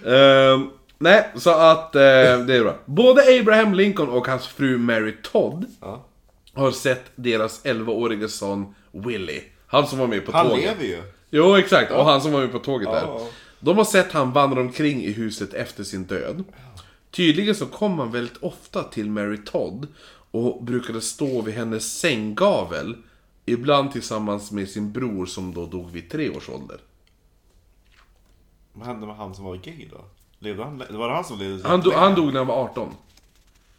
Ehm, nej, så att eh, det är bra. Både Abraham Lincoln och hans fru Mary Todd Ja. har sett deras 11-årige son Willie. Han som var med på Han tåget. lever ju. Jo, exakt. Och han som var med på tåget där. De har sett han vandra omkring i huset efter sin död. Tydligen så kom han väldigt ofta till Mary Todd och brukade stå vid hennes sänggavel. Ibland tillsammans med sin bror som då dog vid tre års ålder. Vad hände med han som var gay då? Levde han, var det han som levde Han, do, han dog när han var 18.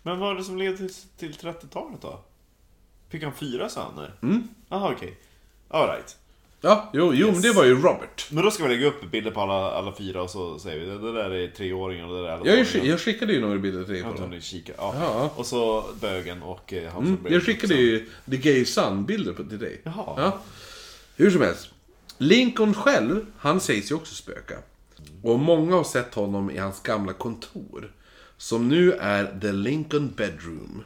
Men vad var det som ledde till, till 30-talet då? Fick han fyra söner? Mm. Jaha okej. Alright. Ja, jo, jo men det var ju Robert. Men då ska vi lägga upp bilder på alla, alla fyra och så säger vi det, där är treåringen och det där är Jag, elvaåringen. jag skickade ju några bilder till dig på det. kika. Ja. Ja. Och så bögen och eh, han Mm, jag skickade ju The Gay Sun-bilder på- till dig. Jaha. Ja. Hur som helst. Lincoln själv, han sägs ju också spöka. Och många har sett honom i hans gamla kontor. Som nu är The Lincoln Bedroom.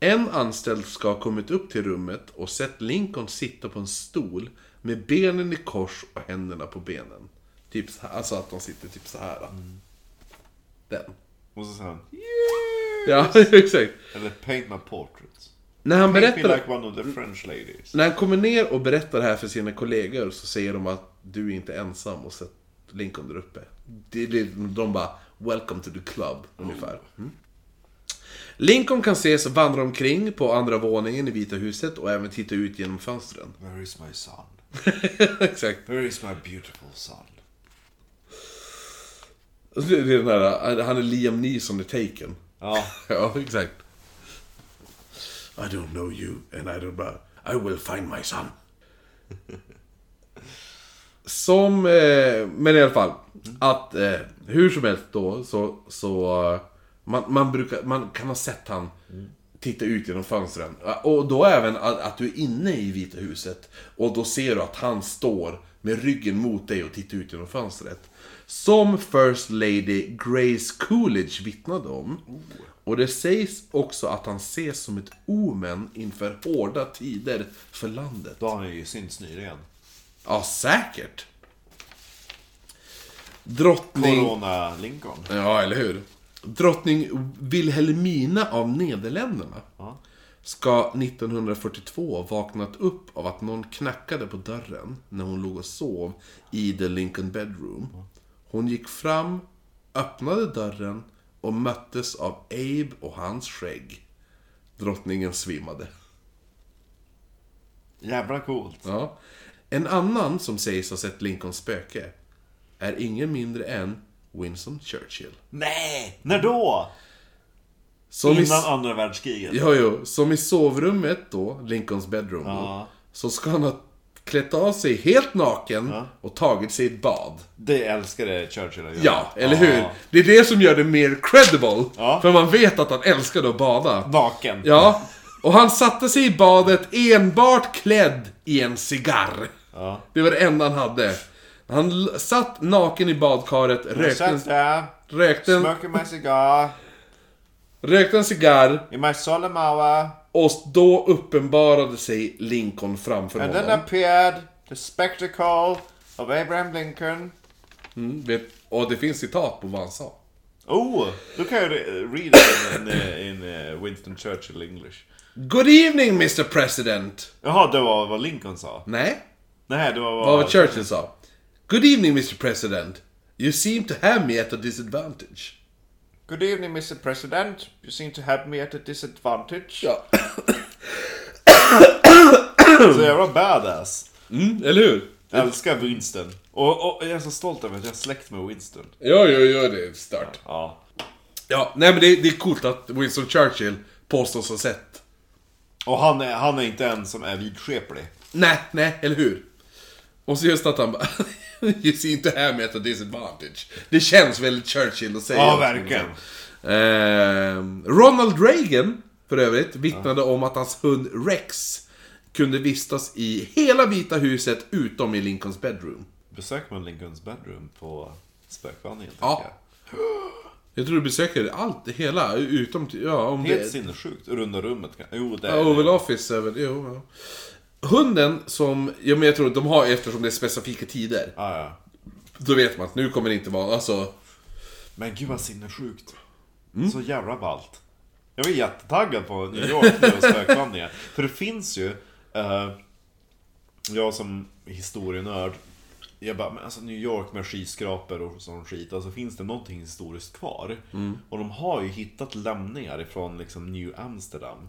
En anställd ska ha kommit upp till rummet och sett Lincoln sitta på en stol med benen i kors och händerna på benen. Typ så här, alltså att de sitter typ så här. Den. Och så säger han Ja, [LAUGHS] exakt. Eller paint my portraits. När han Paint berättar... like one of the French ladies. När han kommer ner och berättar det här för sina kollegor så säger de att du är inte ensam och sett Lincoln där uppe. Det, det, de bara “Welcome to the club” ungefär. Mm. Lincoln kan ses vandra omkring på andra våningen i Vita huset och även titta ut genom fönstren. Where is my son? [LAUGHS] Exakt. Where is my beautiful son? Det är den där, han är Liam Neeson i Taken. Ja. [LAUGHS] Ja, exakt. I don't know you and I don't know. I will find my son. Som, eh, men i alla fall. Att eh, hur som helst då så, så eh, man, man, brukar, man kan ha sett han titta ut genom fönstren. Och då även att, att du är inne i Vita huset. Och då ser du att han står med ryggen mot dig och tittar ut genom fönstret. Som First Lady Grace Coolidge vittnade om. Och det sägs också att han ses som ett omen inför hårda tider för landet. Då har han ju synts nyligen. Ja, säkert. Drottning... Corona Lincoln. Ja, eller hur? Drottning Wilhelmina av Nederländerna Ja. ska 1942 ha vaknat upp av att någon knackade på dörren när hon låg och sov i the Lincoln bedroom. Hon gick fram, öppnade dörren och möttes av Abe och hans skägg. Drottningen svimmade. Jävla coolt. Ja. En annan som sägs ha sett Lincolns spöke är ingen mindre än Winston Churchill. Nej! När då? Som i, Innan andra världskriget? jo, jo, som i sovrummet då, Lincolns bedroom Ja. så ska han ha klätt av sig helt naken Ja. och tagit sig ett bad. Det älskade Churchill att göra. Ja, eller Ja. hur? Det är det som gör det mer credible. Ja. För man vet att han älskade att bada. Naken. Ja, och han satte sig i badet enbart klädd i en cigarr. Ja. Det var det enda han hade. Han l- satt naken i badkaret, Jag rökte en, satt där, rökte en, smoking my cigar, rökte en cigarr in my solemn hour, och då uppenbarade sig Lincoln framför and then honom. appeared the spectacle of Abraham Lincoln. Mm, vet, och det finns citat på vad han sa. Oh, då kan jag re- read it in, in, in uh, Winston Churchill English. Good evening Mr President! Jaha, det var vad Lincoln sa? Nej, Nej, det var vad var Churchill sa? Good evening Mr President. You seem to have me at a disadvantage. Good evening Mr President. You seem to have me at a disadvantage. Ja. Så jävla badass. Mm, eller hur? Jag älskar Winston. Och, och jag är så stolt över att jag är släkt med Winston. Ja, ja, ja, det är stört. Ja. Ja, nej men det, det är coolt att Winston Churchill påstås ha sett. Och han är, han är inte en som är vidskeplig. Nej, nej, eller hur? Och så just att han bara... [LAUGHS] you seem to have me at a disadvantage. Det känns väldigt Churchill att säga. Ja, verkligen. Ehm, Ronald Reagan, för övrigt, vittnade om att hans hund Rex kunde vistas i hela Vita huset utom i Lincolns bedroom. Besöker man Lincolns bedroom på spökvandringen? Ja. tänker Jag tror du besöker allt, hela, utom... Ja, om jag. Helt det... sinnessjukt. Runda rummet. Jo, det Ja, är Oval Office väl, jo, ja. Hunden som, ja men jag tror att de har eftersom det är specifika tider. Ja, ja. Då vet man att nu kommer det inte vara, alltså... Men gud vad sinnessjukt. Mm. Så jävla ballt. Jag var jättetaggad på New York nu och spökvandringar. För det finns ju, eh, jag som historienörd, jag bara, men alltså New York med skyskrapor och sån skit, alltså finns det någonting historiskt kvar? Mm. Och de har ju hittat lämningar ifrån liksom New Amsterdam.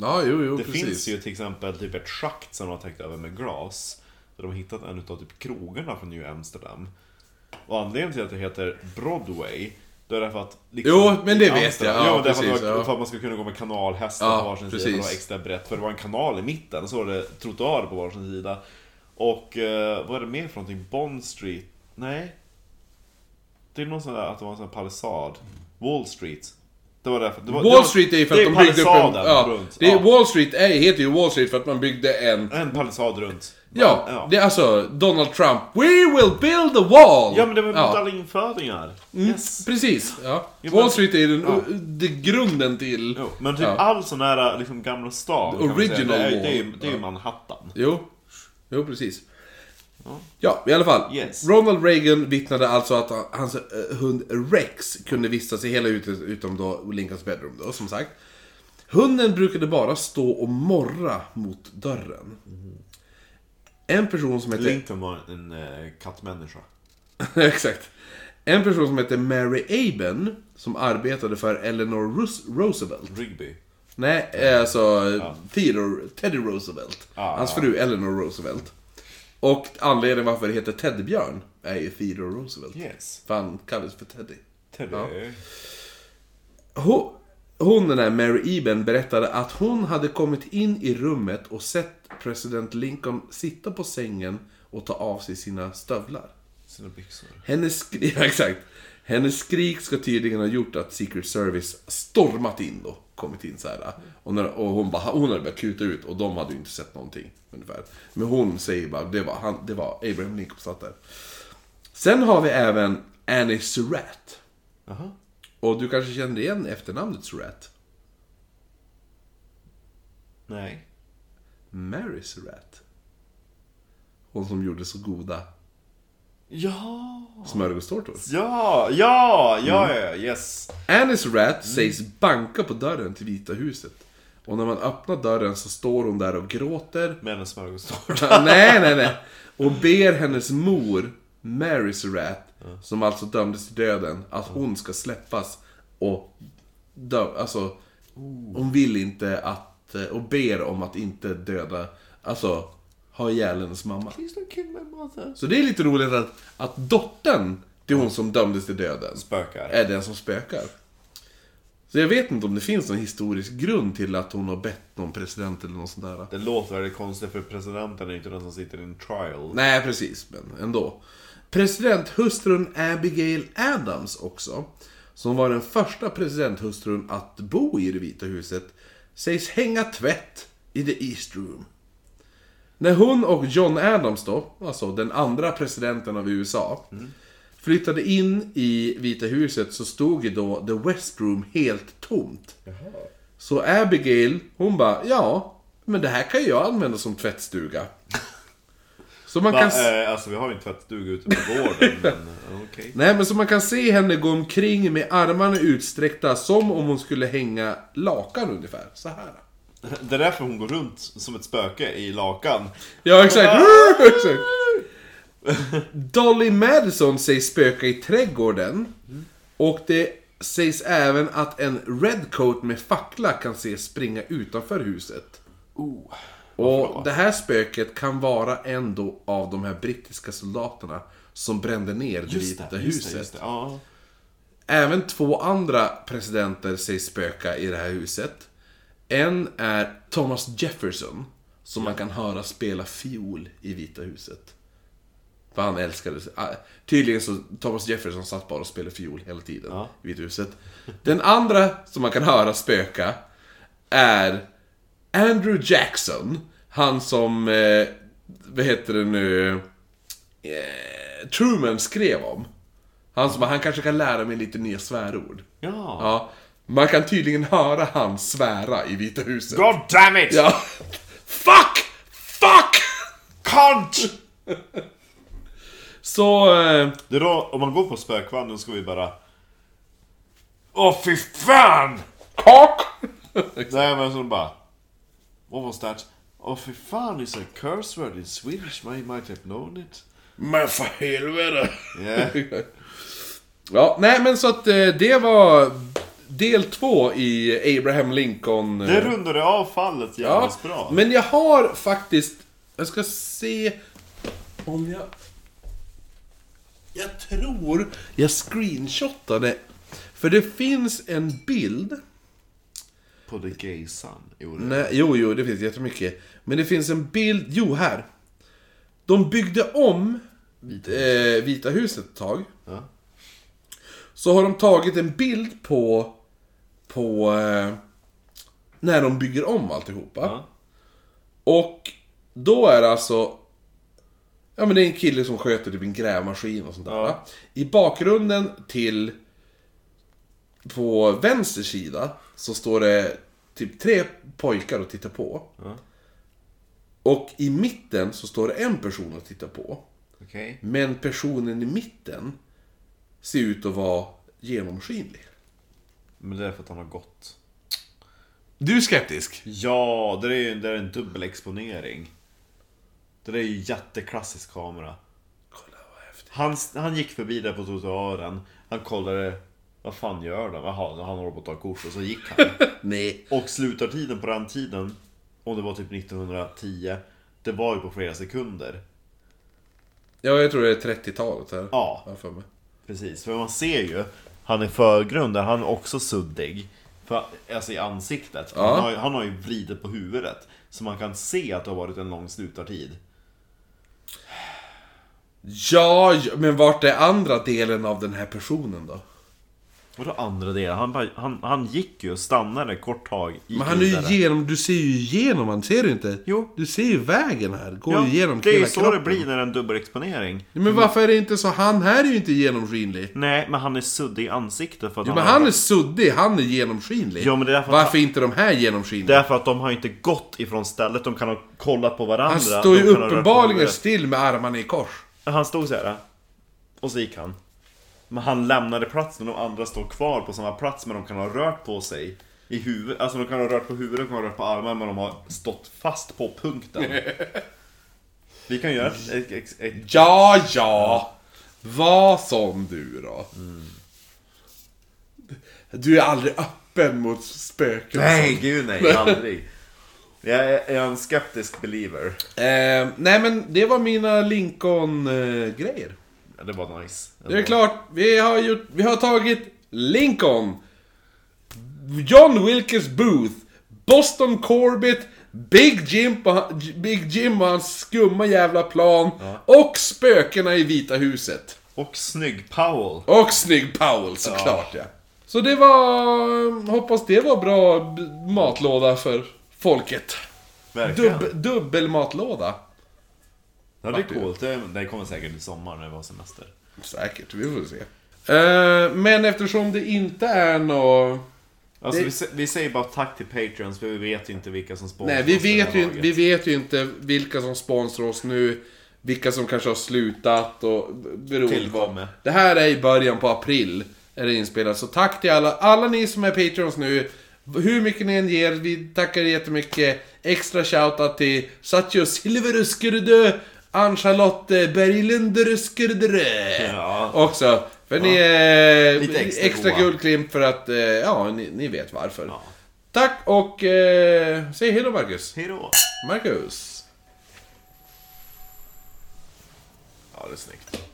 Ja, jo, jo, Det precis. finns ju till exempel typ ett schakt som de har täckt över med glas. Där de har hittat en utav typ krogarna från New Amsterdam. Och anledningen till att det heter Broadway, då är det för att... liksom, Jo, men det vet jag. Ja, det är för, precis, att, var- ja. för att man ska kunna gå med kanalhästar Ja, på varsin precis. sida, för det var extra brett. För det var en kanal i mitten, och så var det trottoar på varsin sida. Och eh, vad är det mer för någonting? Bond Street? Nej? Det är någon sån där, att det var en sån här palissad. Wall Street. Det var därför. Det var, det Wall Street är ju för det att de byggde upp en... palissaden Ja, runt. det Ja. Wall Street är, heter ju Wall Street för att man byggde en... En palissad runt. Ja, det är alltså Donald Trump. We will build a wall! Ja men det var mot Ja, alla infödingar. Yes. Precis, ja. Wall Street är den, Ja. det är grunden till... Jo, men typ Ja. all sån här liksom gamla kan man säga, original det är, det är, det är Ja. Manhattan. Jo, jo precis. Ja, i alla fall. Yes. Ronald Reagan vittnade alltså att han- hans eh, hund Rex kunde vistas i hela huset utom då Lincolns bedroom då, som sagt. Hunden brukade bara stå och morra mot dörren. En person som hette... Lincoln var en uh, kattmänniska. [LAUGHS] Exakt. En person som hette Mary Aben, som arbetade för Eleanor Roosevelt. Rigby. Nej, eh, alltså Theodore, Teddy Roosevelt. Ja. Hans fru Eleanor Roosevelt. Och anledningen varför det heter Teddybjörn är ju Theodore Roosevelt. Yes. För han kallades för Teddy. Teddy. Ja. Hon, hon, den här Mary Eben, berättade att hon hade kommit in i rummet och sett president Lincoln sitta på sängen och ta av sig sina stövlar. Sina byxor. Hennes, [LAUGHS] ja, exakt. Hennes skrik ska tydligen ha gjort att Secret Service stormat in då. Kommit in så här. Och, när, och hon, bara, hon hade börjat kuta ut och de hade ju inte sett någonting. Ungefär. Men hon säger bara, det var, han, det var Abraham Lincoln satt där. Sen har vi även Annie Surratt. Och du kanske känner igen efternamnet Surratt? Nej. Mary Surratt. Hon som gjorde så goda Ja. smörgåstårtor. Ja, ja, ja, Mm. ja, yes. Annie Surratt sägs banka på dörren till Vita huset. Och när man öppnar dörren så står hon där och gråter. Med en smörgåstårta. [LAUGHS] nej, nej, nej. Och ber hennes mor, Mary Surratt, som alltså dömdes till döden, att hon ska släppas och dö, alltså, hon vill inte att, eh, och ber om att inte döda, alltså, ha ihjäl hennes mamma. Så det är lite roligt att, att dottern till hon som dömdes till döden Spökar. är den som spökar. Så jag vet inte om det finns någon historisk grund till att hon har bett någon president eller något sånt där. Det låter väldigt konstigt för presidenten är inte den som sitter i en trial. Nej, precis, men ändå. Presidenthustrun Abigail Adams också, som var den första presidenthustrun att bo i det Vita huset, sägs hänga tvätt i the East Room. När hon och John Adams då, alltså den andra presidenten av USA, flyttade in i Vita huset så stod ju då The West Room helt tomt. Så Abigail, hon bara, ja, men det här kan jag använda som tvättstuga. [LAUGHS] Så man Va, kan... eh, alltså vi har ju en tvättstuga ute på gården, [LAUGHS] men eh, okej. Nej, men så man kan se henne gå omkring med armarna utsträckta som om hon skulle hänga lakan ungefär. Så här. Det är därför hon går runt som ett spöke i lakan. Ja, exakt. [LAUGHS] [LAUGHS] exakt. Dolly Madison sägs spöka i trädgården. Och det sägs även att en redcoat med fackla kan ses springa utanför huset. Oh. Och det här spöket kan vara en då av de här brittiska soldaterna som brände ner det Just Vita det, huset. det, just det. Ja. Även två andra presidenter sägs spöka i det här huset. En är Thomas Jefferson, som man kan höra spela fiol i Vita huset. För han älskade... ah, Tydligen så Thomas Jefferson satt bara och spelade fiol hela tiden Ja. i Vita huset. Den andra som man kan höra spöka är Andrew Jackson. Han som, eh, vad heter det nu, eh, Truman skrev om. Han som, han kanske kan lära mig lite nya svärord. Ja. Ja. Man kan tydligen höra han svära i Vita huset. God damn it! Ja. Fuck! Fuck! Cunt! Så... Eh, Det är då, om man går på spökvandring ska vi bara... Åh fy fan! Cock! Nej men så bara... What was that? Åh fy fan, it's a curse word in Swedish, I might have known it. Men för helvete! Yeah. [LAUGHS] Ja, nej men så att eh, det var del två i Abraham Lincoln. eh, Det rundade av fallet Ja, jävligt bra. men jag har faktiskt... Jag ska se om jag... Jag tror jag screenshotade. För det finns en bild. På The Gay Sun. Jo, det- Nej, jo, jo, det finns jättemycket. Men det finns en bild... Jo, här. De byggde om Vita eh, Vita huset ett tag. Ja. Så har de tagit en bild på... På... Eh, när de bygger om alltihopa. Ja. Och då är det alltså... Ja men det är en kille som sköter typ en grävmaskin och sånt där. Ja. I bakgrunden till... På vänster sida så står det typ tre pojkar och tittar på. Ja. Och i mitten så står det en person och tittar på. Okej. Men personen i mitten ser ut att vara genomskinlig. Men det är för att han har gått. Du är skeptisk? Ja, det är ju det är en dubbel exponering. Det där är ju jätteklassisk kamera. Kolla vad häftigt. Han, han gick förbi där på trottoaren. Han kollade. Vad fan gör de? Jaha, han håller på att ta kort och så gick han. [LAUGHS] Nej. Och slutartiden på den tiden, om det var typ 1910, det var ju på flera sekunder. Ja, jag tror det är 30-talet här. Ja. Jag för mig. Precis, för man ser ju, han i förgrunden, han är också suddig. För, alltså i ansiktet. Ja. Han, har, ju- han har ju vridit på huvudet. Så man kan se att det har varit en lång slutartid. Ja, men vart är andra delen av den här personen då? Vadå andra delen? Han, bara, han, han gick ju och stannade ett kort tag. Men han är ju vidare. igenom, du ser ju igenom han, ser du inte? Jo. Du ser ju vägen här, går Ja, ju igenom det är ju hela så kroppen. det blir när det är en dubbelexponering. Men varför är det inte så? Han här är ju inte genomskinlig. Nej, men han är suddig i ansiktet för att Jo, han men han är suddig, han är genomskinlig. Ja, men det är därför att Varför inte de här genomskinliga? Därför att de har inte gått ifrån stället, de kan ha kollat på varandra. Han står ju uppenbarligen still med armarna i kors. Han stod så här. Och så gick han. Men han lämnade platsen och de andra står kvar på samma plats men de kan ha rört på sig i huvudet. Alltså de kan ha rört på huvudet, de kan ha rört på armarna men de har stått fast på punkten. [LAUGHS] Vi kan göra ett... ett, ett, ett Ja, ja. Var som du då. Du är aldrig öppen mot spöken. Nej, gud nej, [LAUGHS] aldrig. Jag är, jag är en skeptisk believer. Eh, nej men det var mina Lincoln-grejer. Ja, det var nice. det är klart, vi har, gjort, vi har tagit Lincoln. John Wilkes Booth. Boston Corbett. Big Jim, på, Big Jim och hans skumma jävla plan. Och spökena i Vita huset. Och snygg Powell. Och snygg Powell såklart ja. Så det var... Hoppas det var bra matlåda för folket. Verkligen. Dubb, dubbelmatlåda. Ja, det är coolt. Det, kommer säkert i sommar när vi har semester. Säkert, vi får se. Eh, men eftersom det inte är nå... Alltså, Det- vi, sä- vi säger bara tack till Patreons, för vi vet ju inte vilka som sponsrar Nej, vi vet, ju, vi vet ju inte vilka som sponsrar oss nu. Vilka som kanske har slutat och beroende på. Det här är i början på april. Är det inspelat. Så tack till alla, alla ni som är Patreons nu. Hur mycket ni än ger, vi tackar jättemycket. Extra shoutout till Satcho Silveruskurdu, Ann-Charlotte Berglunderuskurdu. Ja. Också. För ni är Lite extra extra goa. guldklimp för att, eh, ja, ni, ni vet varför. Ja. Tack och eh, säg hej då Marcus. Hejdå! Marcus. Ja, det är snyggt.